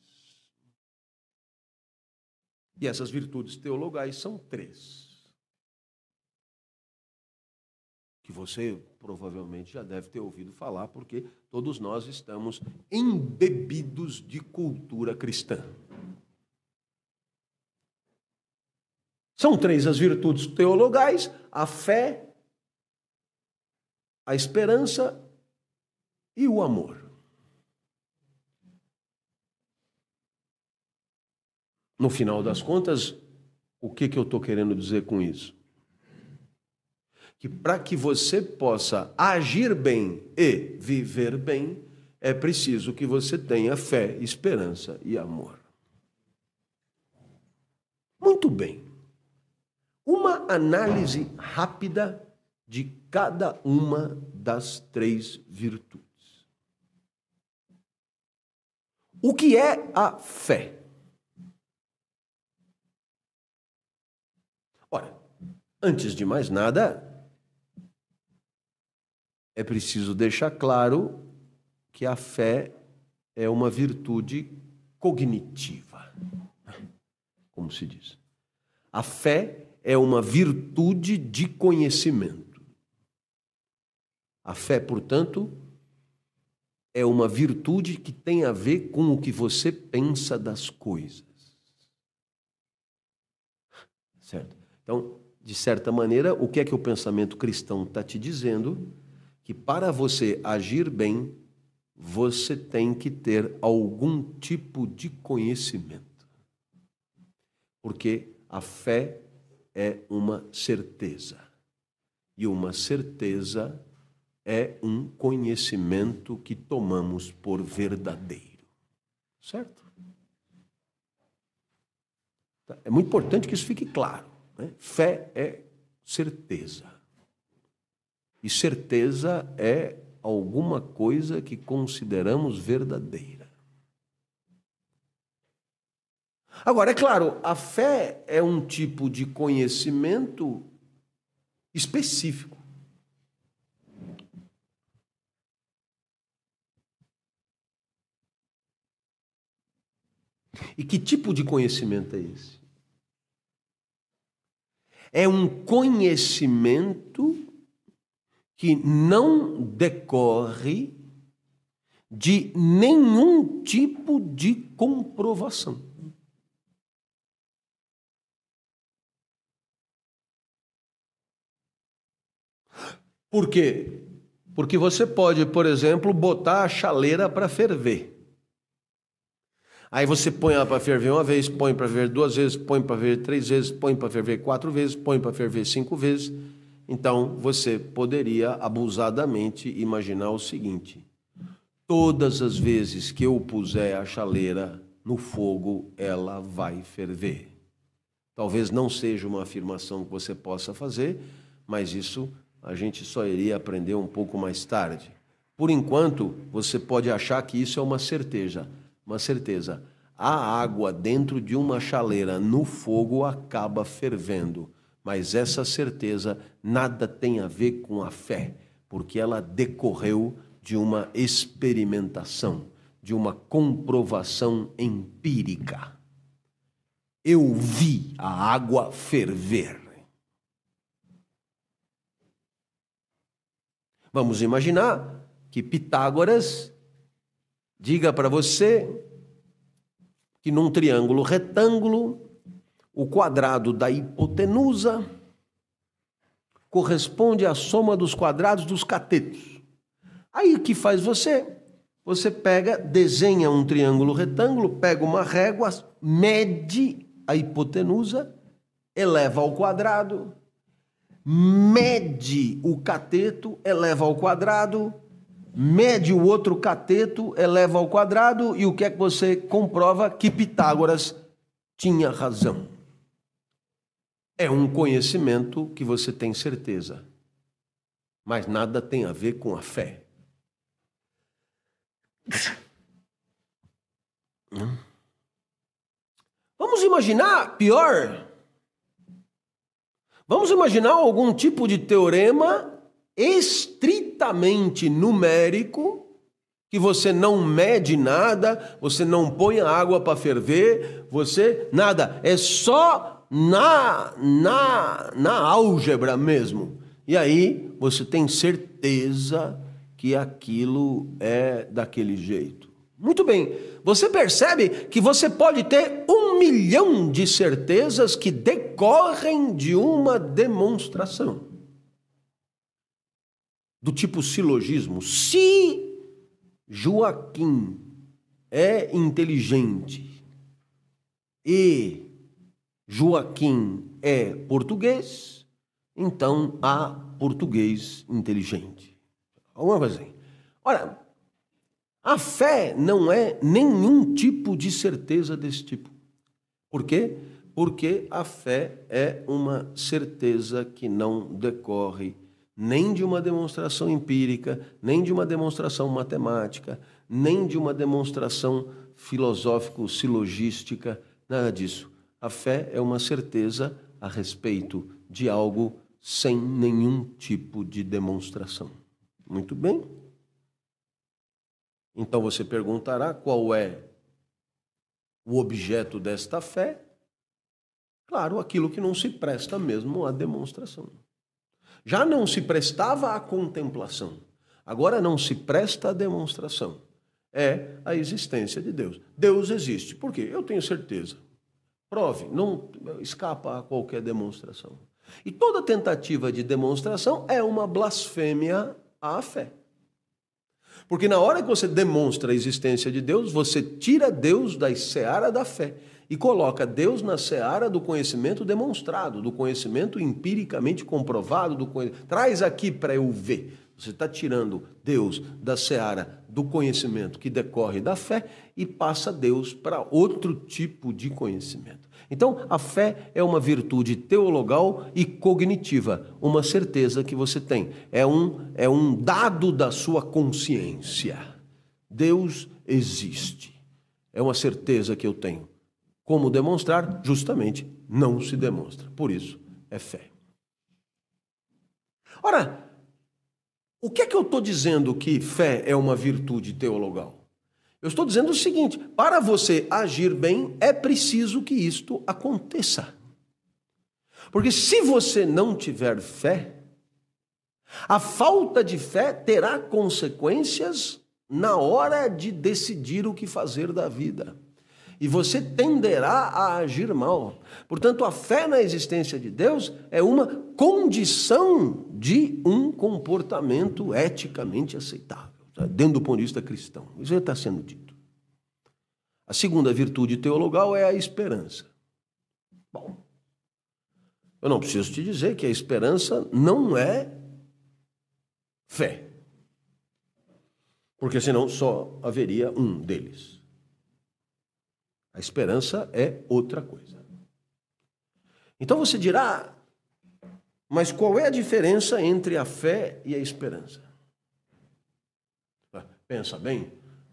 E essas virtudes teologais são três. Que você provavelmente já deve ter ouvido falar, porque todos nós estamos embebidos de cultura cristã. São três as virtudes teologais: a fé, a esperança e o amor. No final das contas, o que, que eu estou querendo dizer com isso? Que para que você possa agir bem e viver bem, é preciso que você tenha fé, esperança e amor. Muito bem. Uma análise rápida de cada uma das três virtudes. O que é a fé? Ora, antes de mais nada, é preciso deixar claro que a fé é uma virtude cognitiva, como se diz. A fé é uma virtude de conhecimento. A fé, portanto, é uma virtude que tem a ver com o que você pensa das coisas. Certo? Então, de certa maneira, o que é que o pensamento cristão está te dizendo? Que para você agir bem, você tem que ter algum tipo de conhecimento. Porque a fé é uma certeza. E uma certeza é um conhecimento que tomamos por verdadeiro. Certo? Tá? É muito importante que isso fique claro. Né? Fé é certeza. E certeza é alguma coisa que consideramos verdadeira. Agora, é claro, a fé é um tipo de conhecimento específico. E que tipo de conhecimento é esse? É um conhecimento que não decorre de nenhum tipo de comprovação. Por quê? Porque você pode, por exemplo, botar a chaleira para ferver. Aí você põe ela para ferver uma vez, põe para ferver duas vezes, põe para ferver três vezes, põe para ferver quatro vezes, põe para ferver cinco vezes. Então você poderia abusadamente imaginar o seguinte: todas as vezes que eu puser a chaleira no fogo, ela vai ferver. Talvez não seja uma afirmação que você possa fazer, mas isso a gente só iria aprender um pouco mais tarde. Por enquanto, você pode achar que isso é uma certeza uma certeza: a água dentro de uma chaleira no fogo acaba fervendo, mas essa certeza nada tem a ver com a fé, porque ela decorreu de uma experimentação, de uma comprovação empírica. Eu vi a água ferver. Vamos imaginar que Pitágoras diga para você que num triângulo retângulo, o quadrado da hipotenusa corresponde à soma dos quadrados dos catetos. Aí o que faz você? Você pega, desenha um triângulo retângulo, pega uma régua, mede a hipotenusa, eleva ao quadrado, mede o cateto, eleva ao quadrado, mede o outro cateto, eleva ao quadrado, e o que é que você comprova? Que Pitágoras tinha razão. É um conhecimento que você tem certeza, mas nada tem a ver com a fé. Vamos imaginar pior. Vamos imaginar algum tipo de teorema estritamente numérico, que você não mede nada, você não põe a água para ferver, você nada, é só na na na álgebra mesmo. E aí você tem certeza que aquilo é daquele jeito. Muito bem, você percebe que você pode ter um milhão de certezas que decorrem de uma demonstração. Do tipo silogismo. Se Joaquim é inteligente e Joaquim é português, então há português inteligente. Alguma coisa assim. Ora, a fé não é nenhum tipo de certeza desse tipo. Por quê? Porque a fé é uma certeza que não decorre nem de uma demonstração empírica, nem de uma demonstração matemática, nem de uma demonstração filosófico-silogística, nada disso. A fé é uma certeza a respeito de algo sem nenhum tipo de demonstração. Muito bem? Então você perguntará qual é o objeto desta fé? Claro, aquilo que não se presta mesmo à demonstração. Já não se prestava à contemplação, agora não se presta à demonstração. É a existência de Deus. Deus existe. Por quê? Eu tenho certeza. Prove, não escapa a qualquer demonstração. E toda tentativa de demonstração é uma blasfêmia à fé. Porque na hora que você demonstra a existência de Deus, você tira Deus da seara da fé e coloca Deus na seara do conhecimento demonstrado, do conhecimento empiricamente comprovado, do traz aqui para eu ver. Você está tirando Deus da seara do conhecimento que decorre da fé e passa Deus para outro tipo de conhecimento. Então, a fé é uma virtude teologal e cognitiva, uma certeza que você tem. É um, é um dado da sua consciência. Deus existe. É uma certeza que eu tenho. Como demonstrar? Justamente não se demonstra. Por isso, é fé. Ora, o que é que eu estou dizendo que fé é uma virtude teologal? Eu estou dizendo o seguinte: para você agir bem, é preciso que isto aconteça. Porque se você não tiver fé, a falta de fé terá consequências na hora de decidir o que fazer da vida. E você tenderá a agir mal. Portanto, a fé na existência de Deus é uma condição de um comportamento eticamente aceitável dentro do ponto de vista cristão. Isso já está sendo dito. A segunda virtude teologal é a esperança. Bom, eu não preciso te dizer que a esperança não é fé. Porque senão só haveria um deles. A esperança é outra coisa. Então você dirá, mas qual é a diferença entre a fé e a esperança? Pensa bem,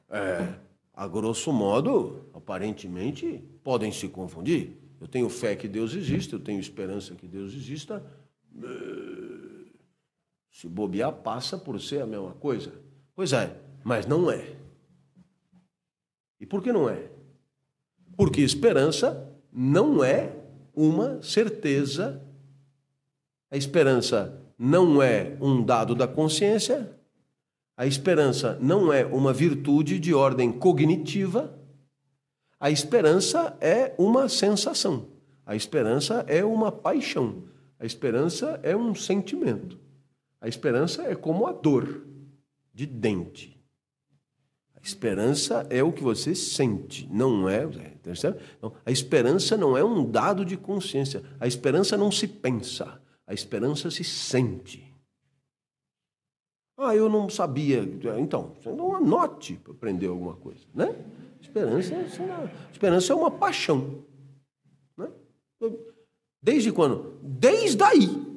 é, a grosso modo, aparentemente, podem se confundir. Eu tenho fé que Deus existe, eu tenho esperança que Deus exista. Se bobear, passa por ser a mesma coisa. Pois é, mas não é. E por que não é? Porque esperança não é uma certeza. A esperança não é um dado da consciência, a esperança não é uma virtude de ordem cognitiva, a esperança é uma sensação, a esperança é uma paixão, a esperança é um sentimento, a esperança é como a dor de dente. Esperança é o que você sente, não é. Não, a esperança não é um dado de consciência. A esperança não se pensa, a esperança se sente. Ah, eu não sabia. Então, não anote para aprender alguma coisa, né? Esperança, esperança é uma paixão. Desde quando? Desde aí.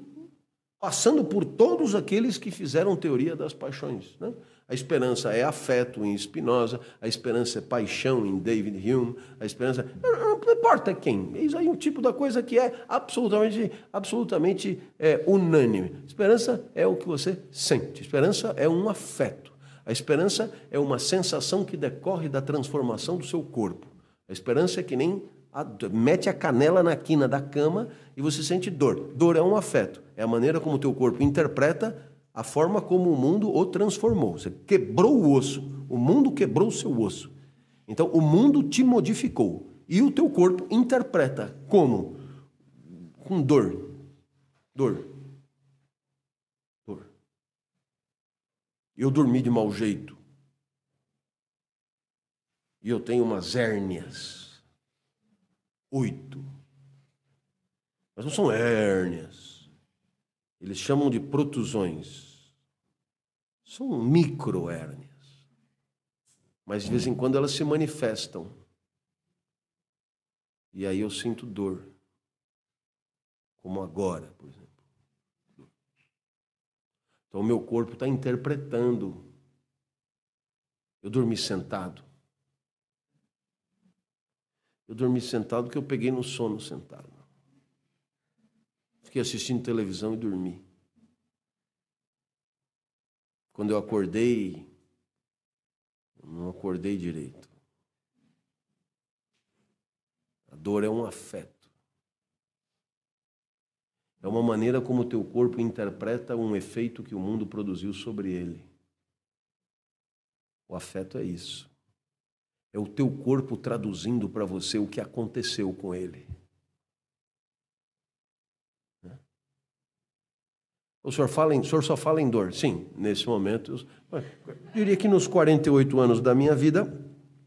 Passando por todos aqueles que fizeram teoria das paixões. Né? A esperança é afeto em Spinoza, a esperança é paixão em David Hume, a esperança. Não, não importa quem. Eis aí um tipo da coisa que é absolutamente, absolutamente é, unânime. Esperança é o que você sente. Esperança é um afeto. A esperança é uma sensação que decorre da transformação do seu corpo. A esperança é que nem a, mete a canela na quina da cama e você sente dor. Dor é um afeto, é a maneira como o teu corpo interpreta a forma como o mundo o transformou. Você quebrou o osso, o mundo quebrou o seu osso. Então o mundo te modificou e o teu corpo interpreta como com dor. Dor. Dor. Eu dormi de mau jeito. E eu tenho umas hérnias oito. Mas não são hérnias. Eles chamam de protusões. São microhérnias. Mas de vez em quando elas se manifestam. E aí eu sinto dor. Como agora, por exemplo. Então o meu corpo está interpretando. Eu dormi sentado. Eu dormi sentado porque eu peguei no sono sentado. Fiquei assistindo televisão e dormi. Quando eu acordei, eu não acordei direito. A dor é um afeto. É uma maneira como o teu corpo interpreta um efeito que o mundo produziu sobre ele. O afeto é isso. É o teu corpo traduzindo para você o que aconteceu com ele. Né? O senhor, fala em, o senhor só fala em dor? Sim, nesse momento. Eu diria que nos 48 anos da minha vida,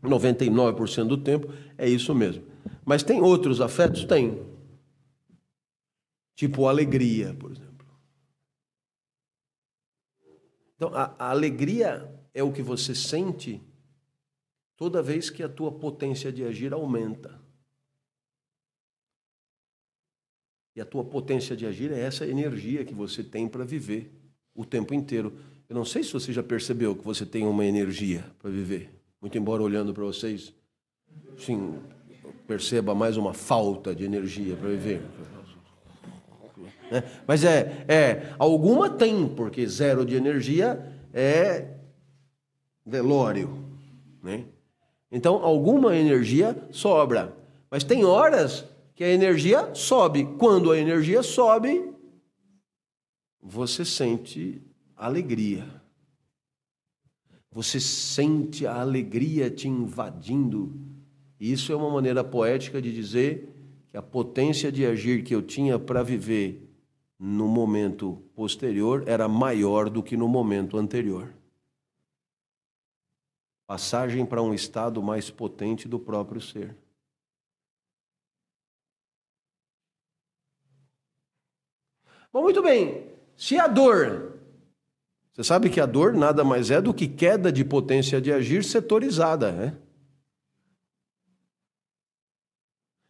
99% do tempo, é isso mesmo. Mas tem outros afetos? Tem. Tipo alegria, por exemplo. Então, a, a alegria é o que você sente toda vez que a tua potência de agir aumenta. E a tua potência de agir é essa energia que você tem para viver o tempo inteiro. Eu não sei se você já percebeu que você tem uma energia para viver. Muito embora olhando para vocês, sim, perceba mais uma falta de energia para viver. É, mas é, é, alguma tem, porque zero de energia é velório, né? Então, alguma energia sobra. Mas tem horas que a energia sobe. Quando a energia sobe, você sente alegria. Você sente a alegria te invadindo. Isso é uma maneira poética de dizer que a potência de agir que eu tinha para viver no momento posterior era maior do que no momento anterior passagem para um estado mais potente do próprio ser. Bom, muito bem. Se a dor, você sabe que a dor nada mais é do que queda de potência de agir setorizada, né?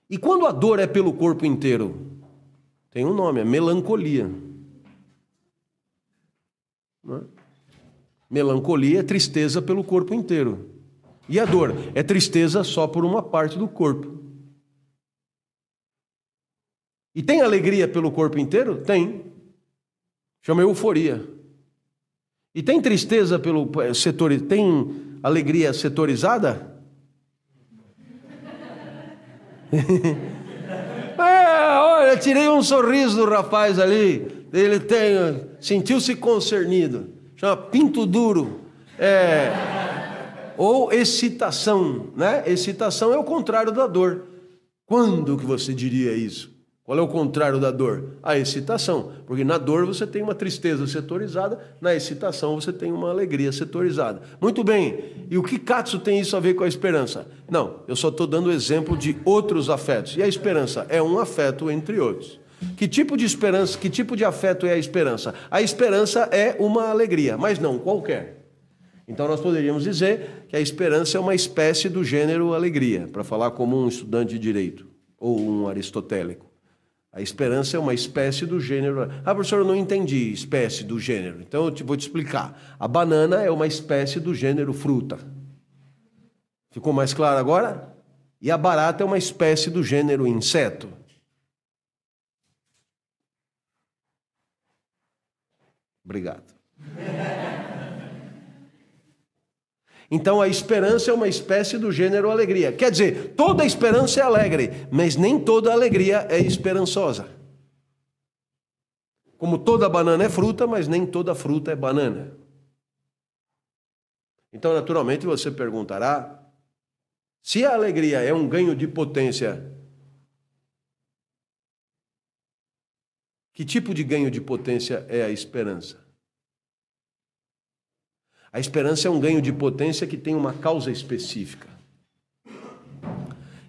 E quando a dor é pelo corpo inteiro, tem um nome, é melancolia. Não é? Melancolia é tristeza pelo corpo inteiro. E a dor é tristeza só por uma parte do corpo. E tem alegria pelo corpo inteiro? Tem. Chama euforia. E tem tristeza pelo é, setor, tem alegria setorizada? é, olha, tirei um sorriso do rapaz ali. Ele tem, sentiu-se concernido chama pinto duro. É, ou excitação, né? Excitação é o contrário da dor. Quando que você diria isso? Qual é o contrário da dor? A excitação. Porque na dor você tem uma tristeza setorizada, na excitação você tem uma alegria setorizada. Muito bem. E o que Katsu tem isso a ver com a esperança? Não, eu só estou dando exemplo de outros afetos. E a esperança é um afeto entre outros. Que tipo de esperança, que tipo de afeto é a esperança? A esperança é uma alegria, mas não qualquer. Então nós poderíamos dizer que a esperança é uma espécie do gênero alegria, para falar como um estudante de direito ou um aristotélico. A esperança é uma espécie do gênero. Ah, professor, eu não entendi espécie do gênero. Então eu te, vou te explicar. A banana é uma espécie do gênero fruta. Ficou mais claro agora? E a barata é uma espécie do gênero inseto. Obrigado. Então a esperança é uma espécie do gênero alegria. Quer dizer, toda esperança é alegre, mas nem toda alegria é esperançosa. Como toda banana é fruta, mas nem toda fruta é banana. Então, naturalmente, você perguntará: se a alegria é um ganho de potência, que tipo de ganho de potência é a esperança? A esperança é um ganho de potência que tem uma causa específica.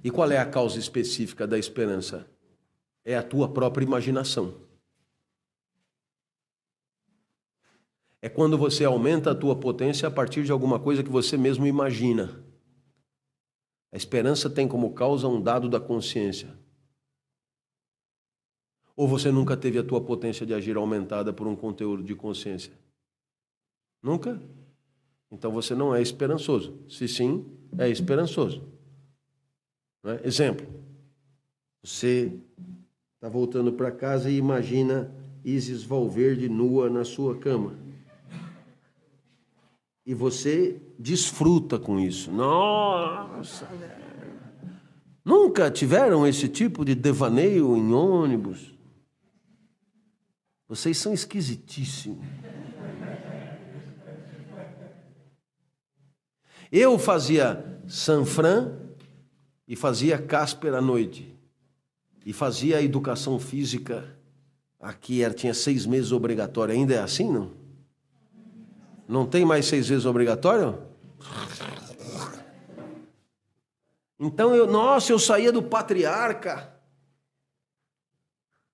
E qual é a causa específica da esperança? É a tua própria imaginação. É quando você aumenta a tua potência a partir de alguma coisa que você mesmo imagina. A esperança tem como causa um dado da consciência. Ou você nunca teve a tua potência de agir aumentada por um conteúdo de consciência? Nunca? Então você não é esperançoso. Se sim, é esperançoso. É? Exemplo: você está voltando para casa e imagina Isis Valverde nua na sua cama. E você desfruta com isso. Nossa! Nunca tiveram esse tipo de devaneio em ônibus? Vocês são esquisitíssimos. Eu fazia Sanfran e fazia Casper à noite. E fazia educação física. Aqui era, tinha seis meses obrigatório. Ainda é assim, não? Não tem mais seis meses obrigatório? Então eu, nossa, eu saía do patriarca.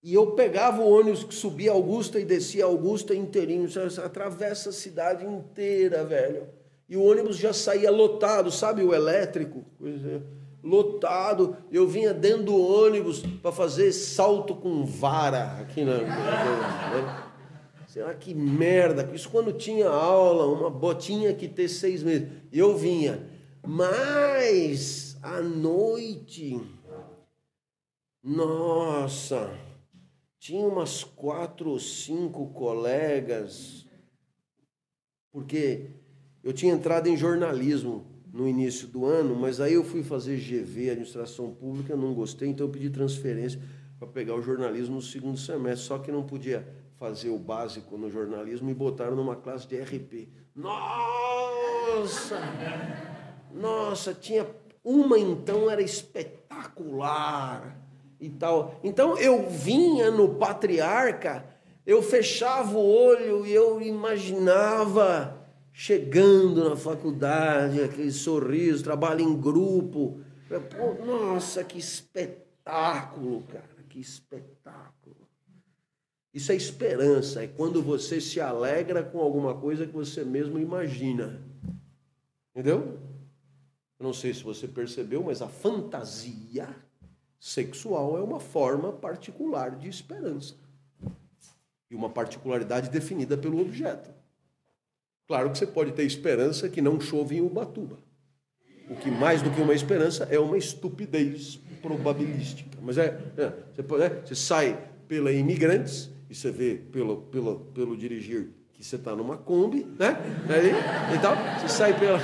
E eu pegava o ônibus que subia Augusta e descia Augusta inteirinho. Atravessa a cidade inteira, velho e o ônibus já saía lotado, sabe o elétrico? É, lotado. Eu vinha dentro do ônibus para fazer salto com vara aqui na. Né? Será que merda? Isso quando tinha aula, uma botinha que ter seis meses. Eu vinha. Mas à noite, nossa, tinha umas quatro ou cinco colegas, porque eu tinha entrado em jornalismo no início do ano, mas aí eu fui fazer GV, administração pública, não gostei, então eu pedi transferência para pegar o jornalismo no segundo semestre, só que não podia fazer o básico no jornalismo e botaram numa classe de RP. Nossa! Nossa, tinha uma então era espetacular e tal. Então eu vinha no patriarca, eu fechava o olho e eu imaginava chegando na faculdade, aquele sorriso, trabalho em grupo. Pô, nossa, que espetáculo, cara, que espetáculo. Isso é esperança, é quando você se alegra com alguma coisa que você mesmo imagina. Entendeu? Eu não sei se você percebeu, mas a fantasia sexual é uma forma particular de esperança. E uma particularidade definida pelo objeto. Claro que você pode ter esperança que não chove em Ubatuba. O que mais do que uma esperança é uma estupidez probabilística. Mas é, é você, pode, é, você sai pela imigrantes e você vê pelo, pelo, pelo dirigir que você está numa Kombi, né? Aí, então, você sai pela.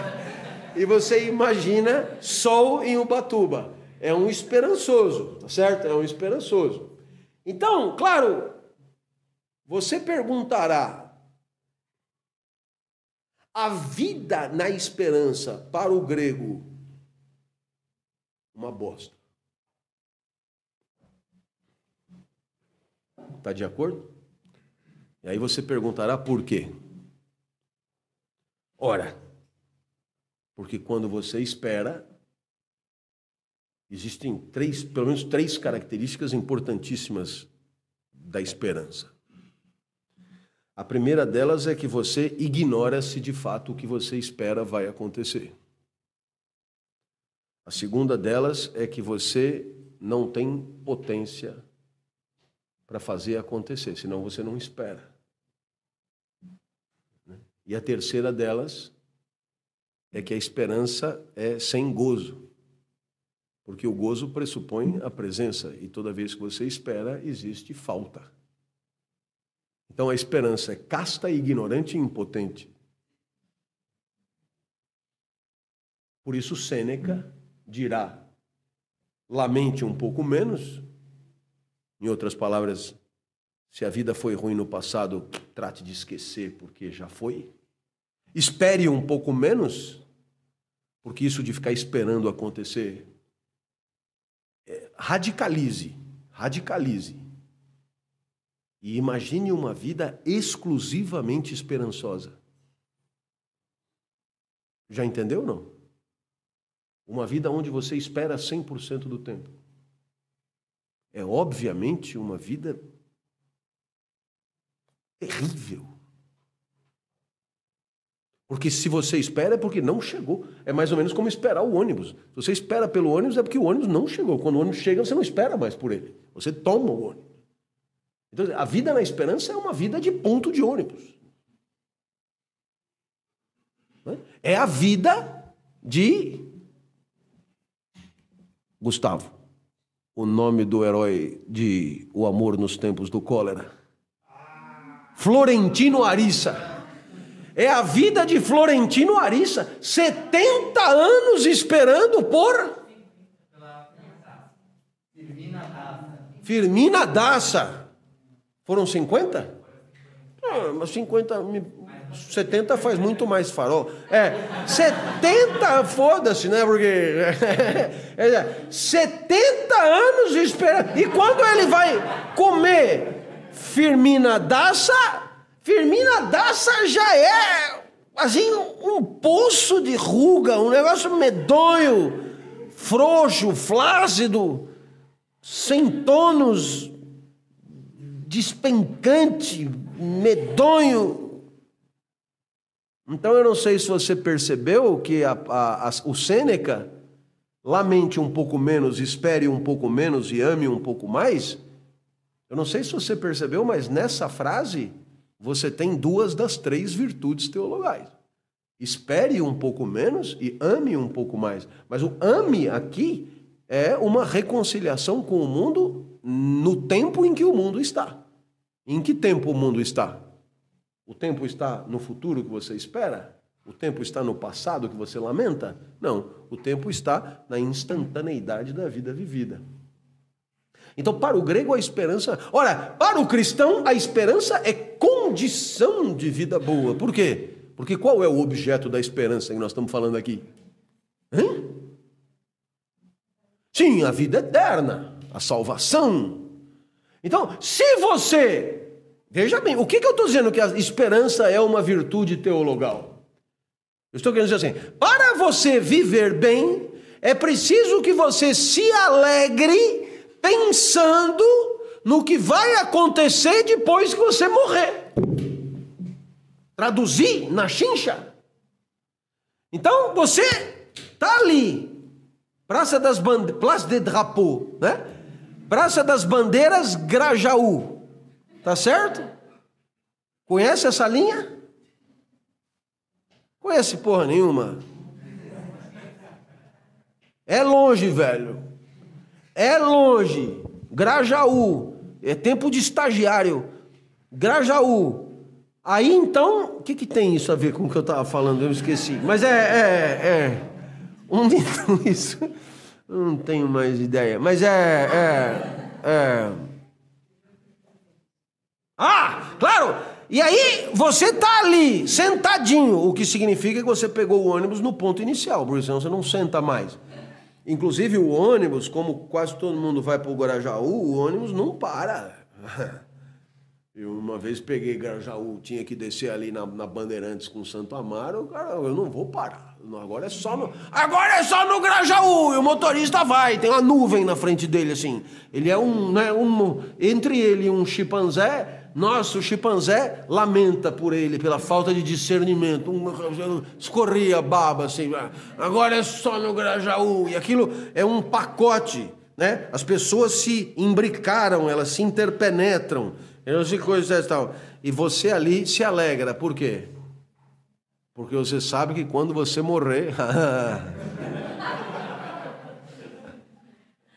e você imagina sol em Ubatuba. É um esperançoso, tá certo? É um esperançoso. Então, claro, você perguntará a vida na esperança, para o grego, uma bosta. Está de acordo? E aí você perguntará por quê? Ora, porque quando você espera, existem três, pelo menos três características importantíssimas da esperança. A primeira delas é que você ignora se de fato o que você espera vai acontecer. A segunda delas é que você não tem potência para fazer acontecer, senão você não espera. E a terceira delas é que a esperança é sem gozo. Porque o gozo pressupõe a presença, e toda vez que você espera, existe falta. Então a esperança é casta, ignorante e impotente. Por isso Sêneca dirá: lamente um pouco menos. Em outras palavras, se a vida foi ruim no passado, trate de esquecer, porque já foi. Espere um pouco menos, porque isso de ficar esperando acontecer radicalize, radicalize. E imagine uma vida exclusivamente esperançosa. Já entendeu ou não? Uma vida onde você espera 100% do tempo. É obviamente uma vida terrível. Porque se você espera é porque não chegou. É mais ou menos como esperar o ônibus. Se você espera pelo ônibus é porque o ônibus não chegou. Quando o ônibus chega, você não espera mais por ele. Você toma o ônibus. Então, a vida na esperança é uma vida de ponto de ônibus. É a vida de Gustavo, o nome do herói de O Amor nos Tempos do Cólera. Florentino Arissa. É a vida de Florentino Arissa, 70 anos esperando por Firmina Daça. Foram 50? Ah, mas 50, 70 faz muito mais farol. É, 70, foda-se, né? Porque. É, 70 anos esperando. E quando ele vai comer Firmina Daça, Firmina Daça já é assim um poço de ruga, um negócio medonho, frouxo, flácido, sem tonos, despencante, medonho. Então eu não sei se você percebeu que a, a, a, o Sêneca lamente um pouco menos, espere um pouco menos e ame um pouco mais. Eu não sei se você percebeu, mas nessa frase você tem duas das três virtudes teologais. Espere um pouco menos e ame um pouco mais. Mas o ame aqui é uma reconciliação com o mundo no tempo em que o mundo está. Em que tempo o mundo está? O tempo está no futuro que você espera? O tempo está no passado que você lamenta? Não, o tempo está na instantaneidade da vida vivida. Então, para o grego, a esperança. Ora, para o cristão, a esperança é condição de vida boa. Por quê? Porque qual é o objeto da esperança que nós estamos falando aqui? Hã? Sim, a vida eterna, a salvação. Então, se você. Veja bem, o que, que eu estou dizendo que a esperança é uma virtude teologal? Eu estou querendo dizer assim: para você viver bem, é preciso que você se alegre pensando no que vai acontecer depois que você morrer. Traduzir na chincha. Então você está ali, Praça das Bandeiras, Place de Drapeau, né? Praça das Bandeiras, Grajaú. Tá certo? Conhece essa linha? Conhece porra nenhuma. É longe, velho. É longe. Grajaú. É tempo de estagiário. Grajaú. Aí então, o que, que tem isso a ver com o que eu estava falando? Eu esqueci. Mas é. é, é. Onde então isso? Eu não tenho mais ideia. Mas é. É. é. Ah, claro! E aí você tá ali, sentadinho, o que significa que você pegou o ônibus no ponto inicial, porque senão você não senta mais. Inclusive o ônibus, como quase todo mundo vai para o Guarajaú, o ônibus não para. Eu uma vez peguei Guarajaú, tinha que descer ali na, na Bandeirantes com Santo Amaro, cara, eu não vou parar. Agora é só no, agora é só no Grajaú, e o motorista vai, tem uma nuvem na frente dele assim. Ele é um, né, um entre ele e um chimpanzé, nossa, o chimpanzé lamenta por ele, pela falta de discernimento. escorria baba assim. Agora é só no Grajaú. E aquilo é um pacote. né? As pessoas se imbricaram, elas se interpenetram, elas se coisas e tal. E você ali se alegra, por quê? Porque você sabe que quando você morrer,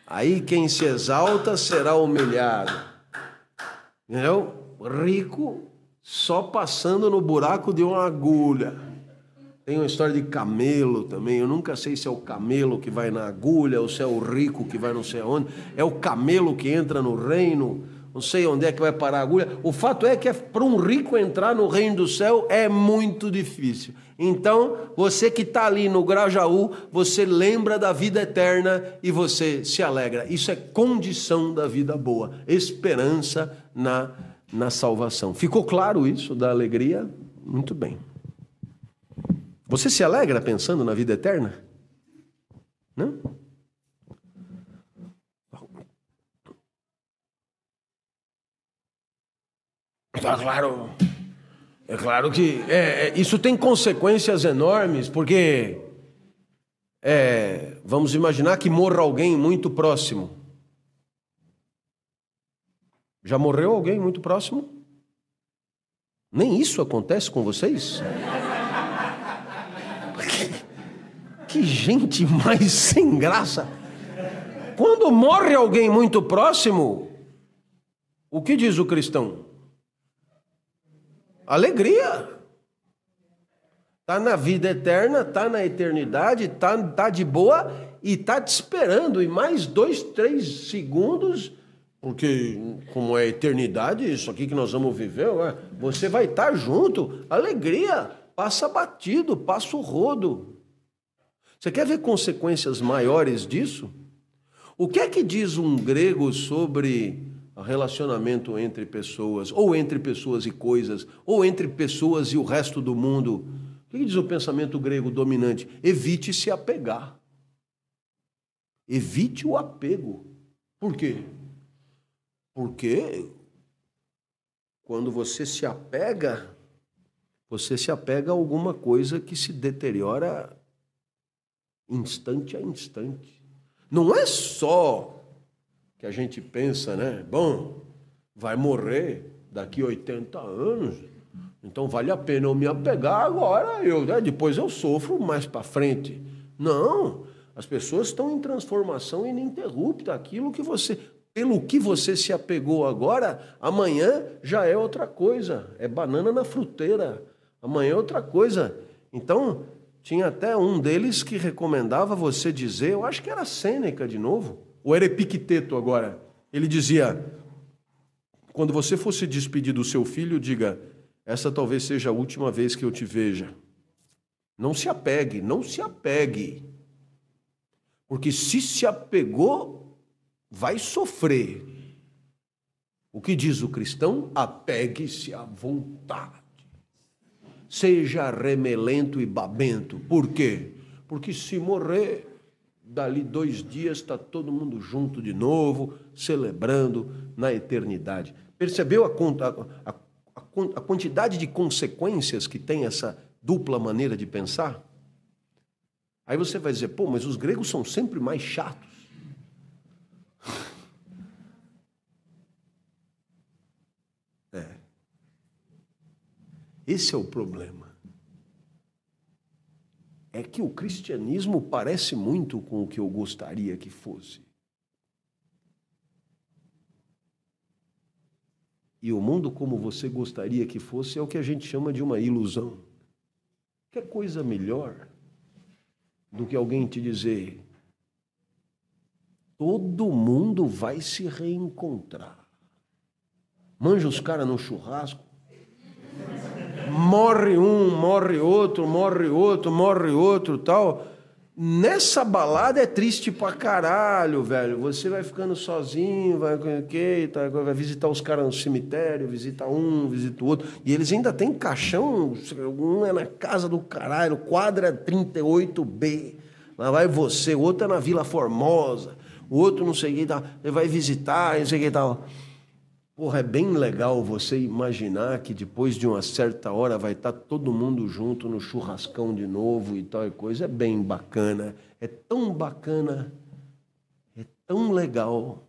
aí quem se exalta será humilhado. Entendeu? Rico só passando no buraco de uma agulha. Tem uma história de camelo também. Eu nunca sei se é o camelo que vai na agulha ou se é o rico que vai não sei aonde. É o camelo que entra no reino. Não sei onde é que vai parar a agulha. O fato é que é, para um rico entrar no reino do céu é muito difícil. Então, você que está ali no Grajaú, você lembra da vida eterna e você se alegra. Isso é condição da vida boa. Esperança na, na salvação. Ficou claro isso da alegria? Muito bem. Você se alegra pensando na vida eterna? Não? Tá claro. É claro que é, é, isso tem consequências enormes, porque é, vamos imaginar que morra alguém muito próximo. Já morreu alguém muito próximo? Nem isso acontece com vocês? Que gente mais sem graça. Quando morre alguém muito próximo, o que diz o cristão? Alegria. Está na vida eterna, está na eternidade, está tá de boa e está te esperando. E mais dois, três segundos, porque como é eternidade, isso aqui que nós vamos viver, você vai estar tá junto. Alegria, passa batido, passa o rodo. Você quer ver consequências maiores disso? O que é que diz um grego sobre relacionamento entre pessoas, ou entre pessoas e coisas, ou entre pessoas e o resto do mundo? O que diz o pensamento grego dominante? Evite se apegar. Evite o apego. Por quê? Porque quando você se apega, você se apega a alguma coisa que se deteriora instante a instante. Não é só que a gente pensa, né? Bom, vai morrer daqui 80 anos, então vale a pena eu me apegar agora, eu, né? depois eu sofro mais para frente. Não, as pessoas estão em transformação ininterrupta. Aquilo que você, pelo que você se apegou agora, amanhã já é outra coisa. É banana na fruteira. Amanhã é outra coisa. Então, tinha até um deles que recomendava você dizer, eu acho que era Sêneca de novo, ou era Epicteto agora. Ele dizia: quando você for se despedir do seu filho, diga: essa talvez seja a última vez que eu te veja. Não se apegue, não se apegue. Porque se se apegou, vai sofrer. O que diz o cristão? Apegue-se à vontade seja remelento e babento. Por quê? Porque se morrer, dali dois dias está todo mundo junto de novo, celebrando na eternidade. Percebeu a, a, a, a quantidade de consequências que tem essa dupla maneira de pensar? Aí você vai dizer, pô, mas os gregos são sempre mais chatos. Esse é o problema. É que o cristianismo parece muito com o que eu gostaria que fosse. E o mundo como você gostaria que fosse é o que a gente chama de uma ilusão. Que coisa melhor do que alguém te dizer: todo mundo vai se reencontrar. Manja os caras no churrasco, morre um, morre outro, morre outro, morre outro, tal. Nessa balada é triste pra caralho, velho. Você vai ficando sozinho, vai, okay, tá, vai visitar os caras no cemitério, visita um, visita o outro. E eles ainda têm caixão, um é na casa do caralho, quadra 38B. Lá vai você, o outro é na Vila Formosa, o outro não sei o que, tá, ele vai visitar, não sei o que tal. Porra, é bem legal você imaginar que depois de uma certa hora vai estar todo mundo junto no churrascão de novo e tal e coisa. É bem bacana. É tão bacana. É tão legal,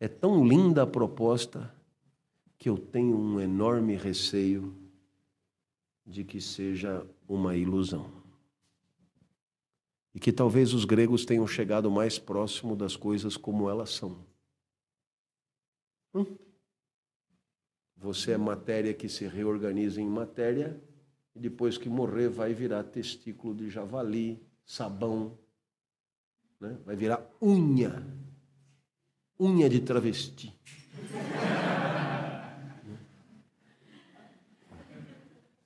é tão linda a proposta, que eu tenho um enorme receio de que seja uma ilusão. E que talvez os gregos tenham chegado mais próximo das coisas como elas são. Hum? Você é matéria que se reorganiza em matéria, e depois que morrer vai virar testículo de javali, sabão, né? vai virar unha, unha de travesti.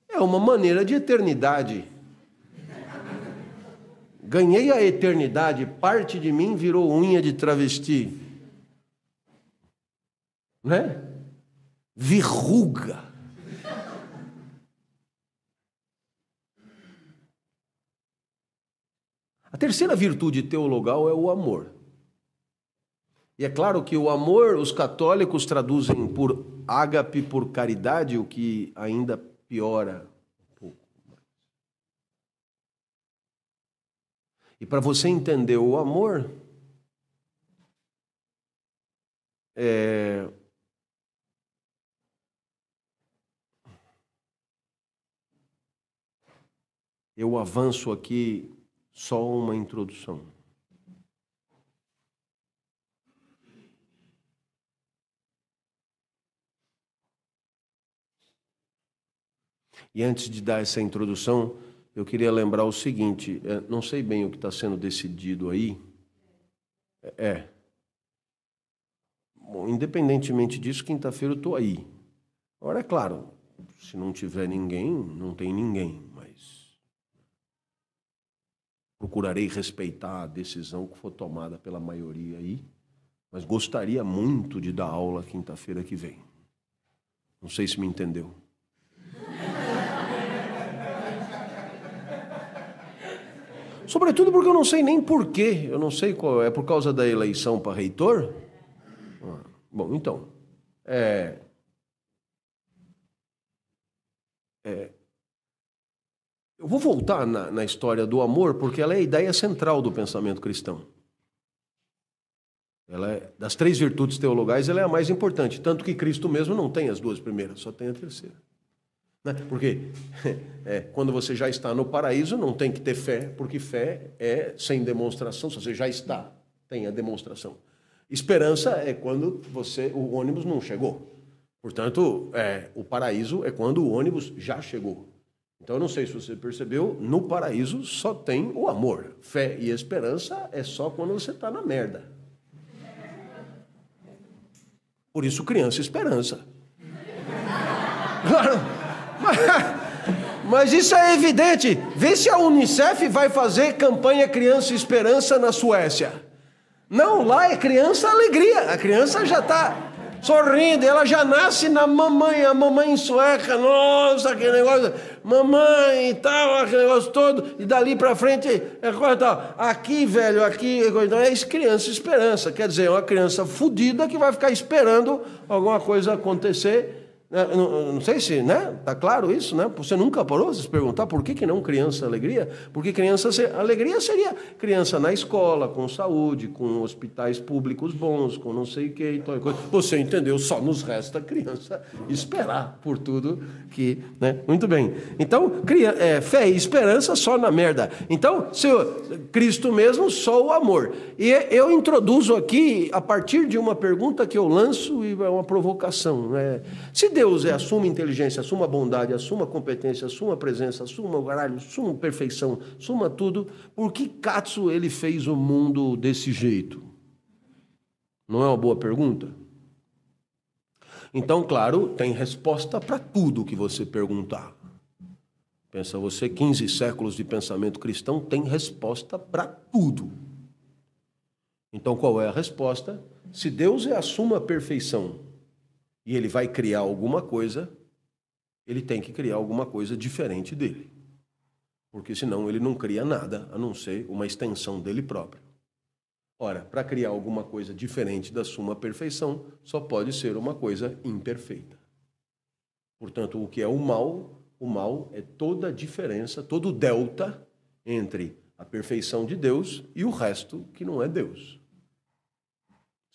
É uma maneira de eternidade. Ganhei a eternidade, parte de mim virou unha de travesti. Né? Verruga. A terceira virtude teologal é o amor. E é claro que o amor, os católicos traduzem por ágape, por caridade, o que ainda piora um pouco. E para você entender o amor, é, eu avanço aqui só uma introdução. E antes de dar essa introdução, eu queria lembrar o seguinte: é, não sei bem o que está sendo decidido aí. É. Bom, independentemente disso, quinta-feira eu estou aí. Agora, é claro, se não tiver ninguém, não tem ninguém procurarei respeitar a decisão que for tomada pela maioria aí, mas gostaria muito de dar aula quinta-feira que vem. Não sei se me entendeu. Sobretudo porque eu não sei nem porquê. Eu não sei qual é por causa da eleição para reitor. Ah, bom, então, é, é, eu vou voltar na, na história do amor, porque ela é a ideia central do pensamento cristão. Ela é, das três virtudes teologais, ela é a mais importante. Tanto que Cristo mesmo não tem as duas primeiras, só tem a terceira. Né? Porque é, quando você já está no paraíso, não tem que ter fé, porque fé é sem demonstração. Se você já está, tem a demonstração. Esperança é quando você o ônibus não chegou. Portanto, é, o paraíso é quando o ônibus já chegou. Então, eu não sei se você percebeu, no paraíso só tem o amor. Fé e esperança é só quando você está na merda. Por isso, criança e esperança. Claro. Mas, mas isso é evidente. Vê se a Unicef vai fazer campanha Criança Esperança na Suécia. Não, lá é criança alegria. A criança já está sorrindo, ela já nasce na mamãe, a mamãe sueca, nossa, aquele negócio, mamãe e tal, aquele negócio todo, e dali para frente é tal. Aqui, velho, aqui, então é criança esperança, quer dizer, é uma criança fodida que vai ficar esperando alguma coisa acontecer não, não, sei se, né? Tá claro isso, né? Você nunca parou de se perguntar por que, que não criança alegria? Porque criança alegria seria criança na escola, com saúde, com hospitais públicos bons, com não sei o que e tal coisa. Você entendeu? Só nos resta criança esperar por tudo que, né? Muito bem. Então, cria, é, fé e esperança só na merda. Então, seu Cristo mesmo só o amor. E eu introduzo aqui a partir de uma pergunta que eu lanço e é uma provocação, né? Se Deus é assuma inteligência, assuma bondade, assuma competência, assuma presença, assuma o caralho, assuma perfeição, assuma tudo, por que Katsu ele fez o mundo desse jeito? Não é uma boa pergunta? Então, claro, tem resposta para tudo que você perguntar. Pensa você, 15 séculos de pensamento cristão tem resposta para tudo. Então, qual é a resposta? Se Deus é a suma perfeição, e ele vai criar alguma coisa, ele tem que criar alguma coisa diferente dele. Porque senão ele não cria nada a não ser uma extensão dele próprio. Ora, para criar alguma coisa diferente da suma perfeição, só pode ser uma coisa imperfeita. Portanto, o que é o mal, o mal é toda a diferença, todo o delta entre a perfeição de Deus e o resto que não é Deus.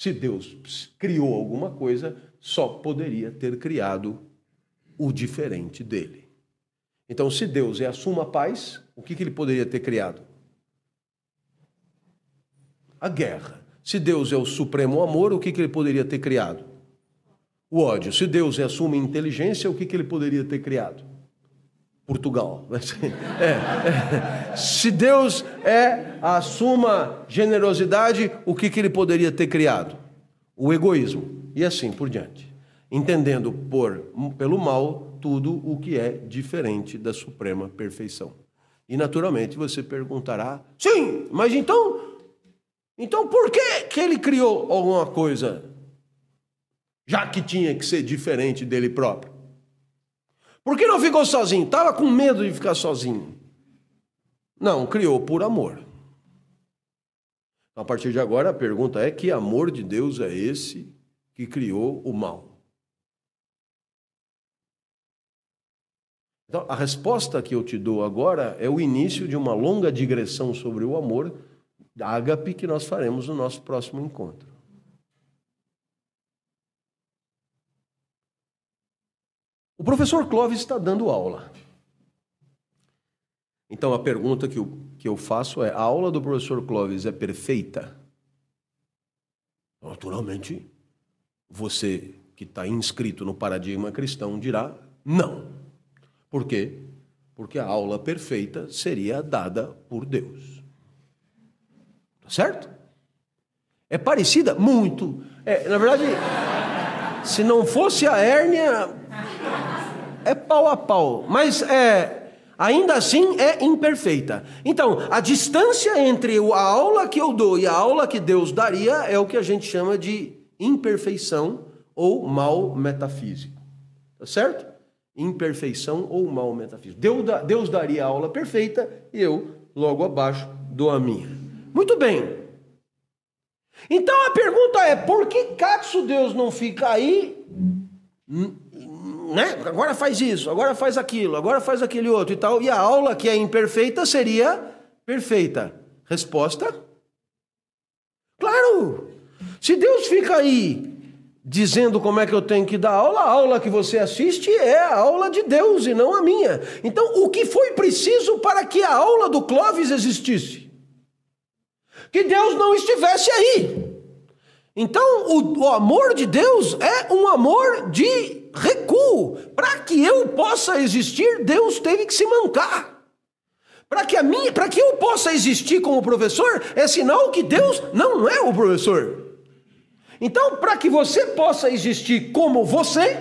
Se Deus criou alguma coisa, só poderia ter criado o diferente dele. Então, se Deus é a suma paz, o que, ele poderia ter criado? A guerra. Se Deus é o supremo amor, o que, ele poderia ter criado? O ódio. Se Deus é a suma inteligência, o que ele poderia ter criado? Portugal. É, é. Se Deus é a suma generosidade, o que, que ele poderia ter criado? O egoísmo. E assim por diante. Entendendo por, pelo mal tudo o que é diferente da suprema perfeição. E naturalmente você perguntará: sim, mas então, então por que, que ele criou alguma coisa? Já que tinha que ser diferente dele próprio. Por que não ficou sozinho? Estava com medo de ficar sozinho. Não, criou por amor. A partir de agora, a pergunta é: que amor de Deus é esse que criou o mal? Então, a resposta que eu te dou agora é o início de uma longa digressão sobre o amor, ágape, que nós faremos no nosso próximo encontro. O professor Clóvis está dando aula. Então a pergunta que eu, que eu faço é: a aula do professor Clóvis é perfeita? Naturalmente, você que está inscrito no paradigma cristão dirá não. Por quê? Porque a aula perfeita seria dada por Deus. Tá certo? É parecida? Muito. É, na verdade, se não fosse a hérnia, é pau a pau, mas é ainda assim é imperfeita. Então, a distância entre a aula que eu dou e a aula que Deus daria é o que a gente chama de imperfeição ou mal metafísico. Tá certo? Imperfeição ou mal metafísico. Deus, Deus daria a aula perfeita e eu, logo abaixo, dou a minha. Muito bem. Então a pergunta é: por que Katsu Deus não fica aí né? Agora faz isso, agora faz aquilo, agora faz aquele outro e tal. E a aula que é imperfeita seria perfeita. Resposta? Claro! Se Deus fica aí dizendo como é que eu tenho que dar aula, a aula que você assiste é a aula de Deus e não a minha. Então, o que foi preciso para que a aula do Clóvis existisse? Que Deus não estivesse aí. Então, o, o amor de Deus é um amor de recuo. Para que eu possa existir, Deus teve que se mancar. Para que a minha, para que eu possa existir como professor, é sinal que Deus não é o professor. Então, para que você possa existir como você,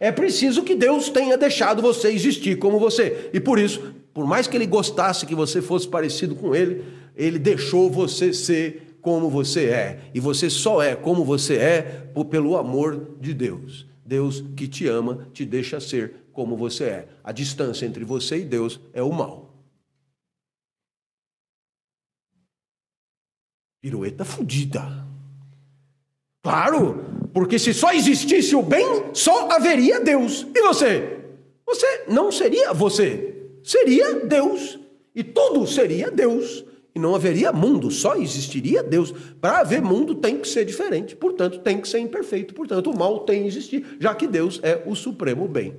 é preciso que Deus tenha deixado você existir como você. E por isso, por mais que ele gostasse que você fosse parecido com ele, ele deixou você ser como você é. E você só é como você é pelo amor de Deus. Deus que te ama te deixa ser como você é. A distância entre você e Deus é o mal. Pirueta fudida. Claro, porque se só existisse o bem, só haveria Deus. E você? Você não seria você, seria Deus. E tudo seria Deus e não haveria mundo, só existiria Deus. Para haver mundo tem que ser diferente, portanto tem que ser imperfeito, portanto o mal tem que existir, já que Deus é o supremo bem.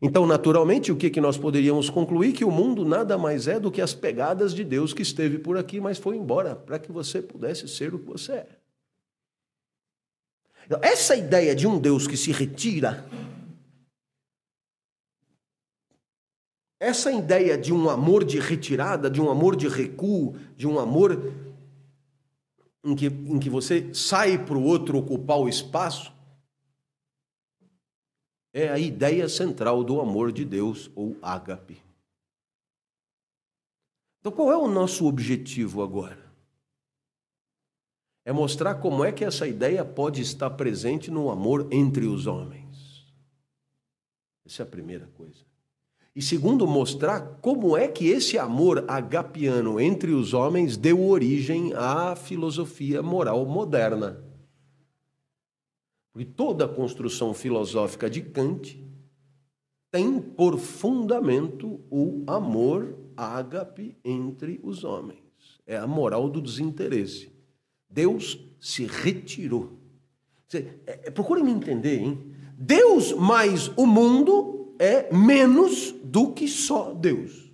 Então, naturalmente, o que, que nós poderíamos concluir? Que o mundo nada mais é do que as pegadas de Deus que esteve por aqui, mas foi embora, para que você pudesse ser o que você é. Essa ideia de um Deus que se retira Essa ideia de um amor de retirada, de um amor de recuo, de um amor em que, em que você sai para o outro ocupar o espaço, é a ideia central do amor de Deus, ou ágape. Então, qual é o nosso objetivo agora? É mostrar como é que essa ideia pode estar presente no amor entre os homens. Essa é a primeira coisa. E segundo, mostrar como é que esse amor agapiano entre os homens deu origem à filosofia moral moderna. Porque toda a construção filosófica de Kant tem por fundamento o amor ágape entre os homens. É a moral do desinteresse. Deus se retirou. É, é, procure me entender, hein? Deus mais o mundo é menos do que só Deus.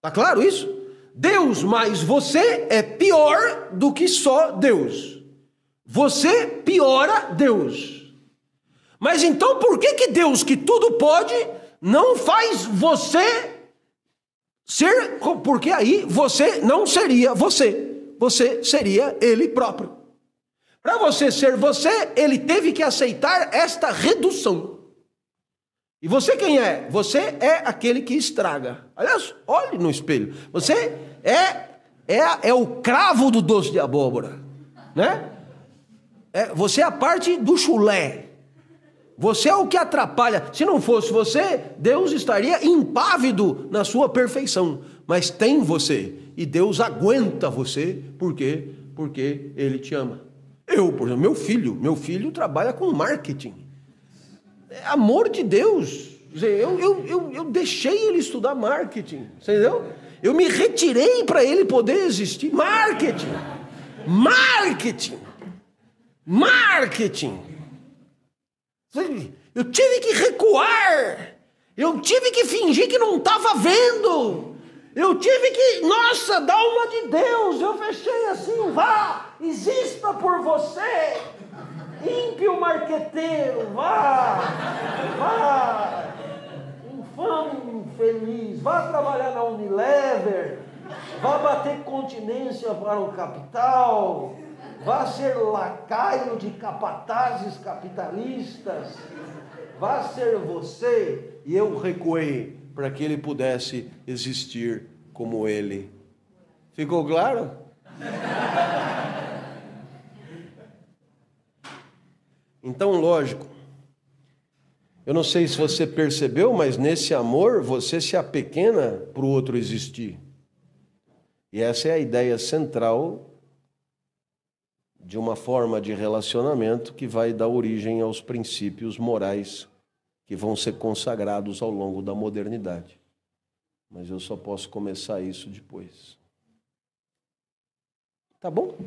Tá claro isso? Deus mais você é pior do que só Deus. Você piora Deus. Mas então por que que Deus que tudo pode não faz você ser, porque aí você não seria você, você seria ele próprio. Para você ser você, ele teve que aceitar esta redução. E você quem é? Você é aquele que estraga. Aliás, olhe no espelho. Você é é, é o cravo do doce de abóbora, né? É, você é a parte do chulé. Você é o que atrapalha. Se não fosse você, Deus estaria impávido na sua perfeição. Mas tem você. E Deus aguenta você. Por quê? Porque Ele te ama. Eu, por exemplo, meu filho. Meu filho trabalha com marketing. É amor de Deus. Eu, eu, eu, eu deixei ele estudar marketing. Entendeu? Eu me retirei para ele poder existir. Marketing. Marketing. Marketing. Eu tive que recuar. Eu tive que fingir que não estava vendo. Eu tive que, nossa, dá uma de Deus. Eu fechei assim, vá, exista por você. Ímpio marqueteiro, vá, vá. Infame, infeliz, vá trabalhar na Unilever. Vá bater continência para o capital vá ser lacaio de capatazes capitalistas, vá ser você. E eu recuei para que ele pudesse existir como ele. Ficou claro? Então, lógico, eu não sei se você percebeu, mas nesse amor você se apequena para o outro existir. E essa é a ideia central de uma forma de relacionamento que vai dar origem aos princípios morais que vão ser consagrados ao longo da modernidade. Mas eu só posso começar isso depois. Tá bom?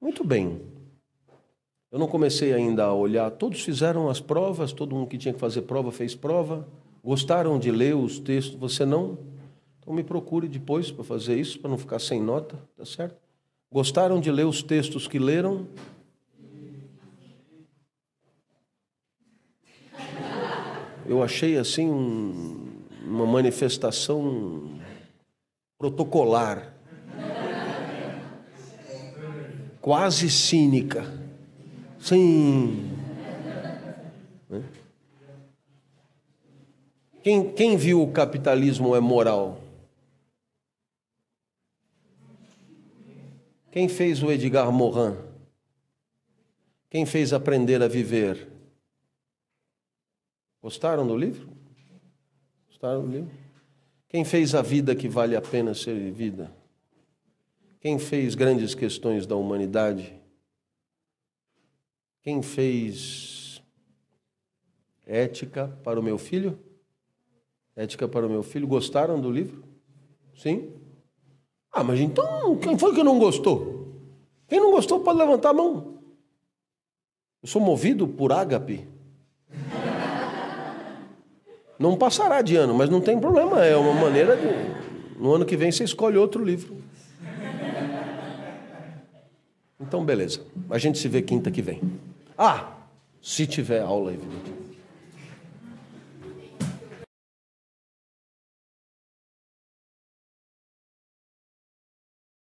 Muito bem. Eu não comecei ainda a olhar. Todos fizeram as provas, todo mundo que tinha que fazer prova fez prova. Gostaram de ler os textos? Você não? Então me procure depois para fazer isso, para não ficar sem nota, tá certo? Gostaram de ler os textos que leram? Eu achei assim um, uma manifestação protocolar, quase cínica. Sim. Né? Quem, quem viu o capitalismo é moral? Quem fez o Edgar Morin? Quem fez Aprender a Viver? Gostaram do livro? Gostaram do livro? Quem fez A Vida que Vale a Pena Ser Vivida? Quem fez Grandes Questões da Humanidade? Quem fez Ética para o Meu Filho? Ética para o Meu Filho. Gostaram do livro? Sim? Ah, mas então quem foi que não gostou? Quem não gostou pode levantar a mão. Eu sou movido por ágape. Não passará de ano, mas não tem problema. É uma maneira de. No ano que vem você escolhe outro livro. Então, beleza. A gente se vê quinta que vem. Ah, se tiver aula, evidente.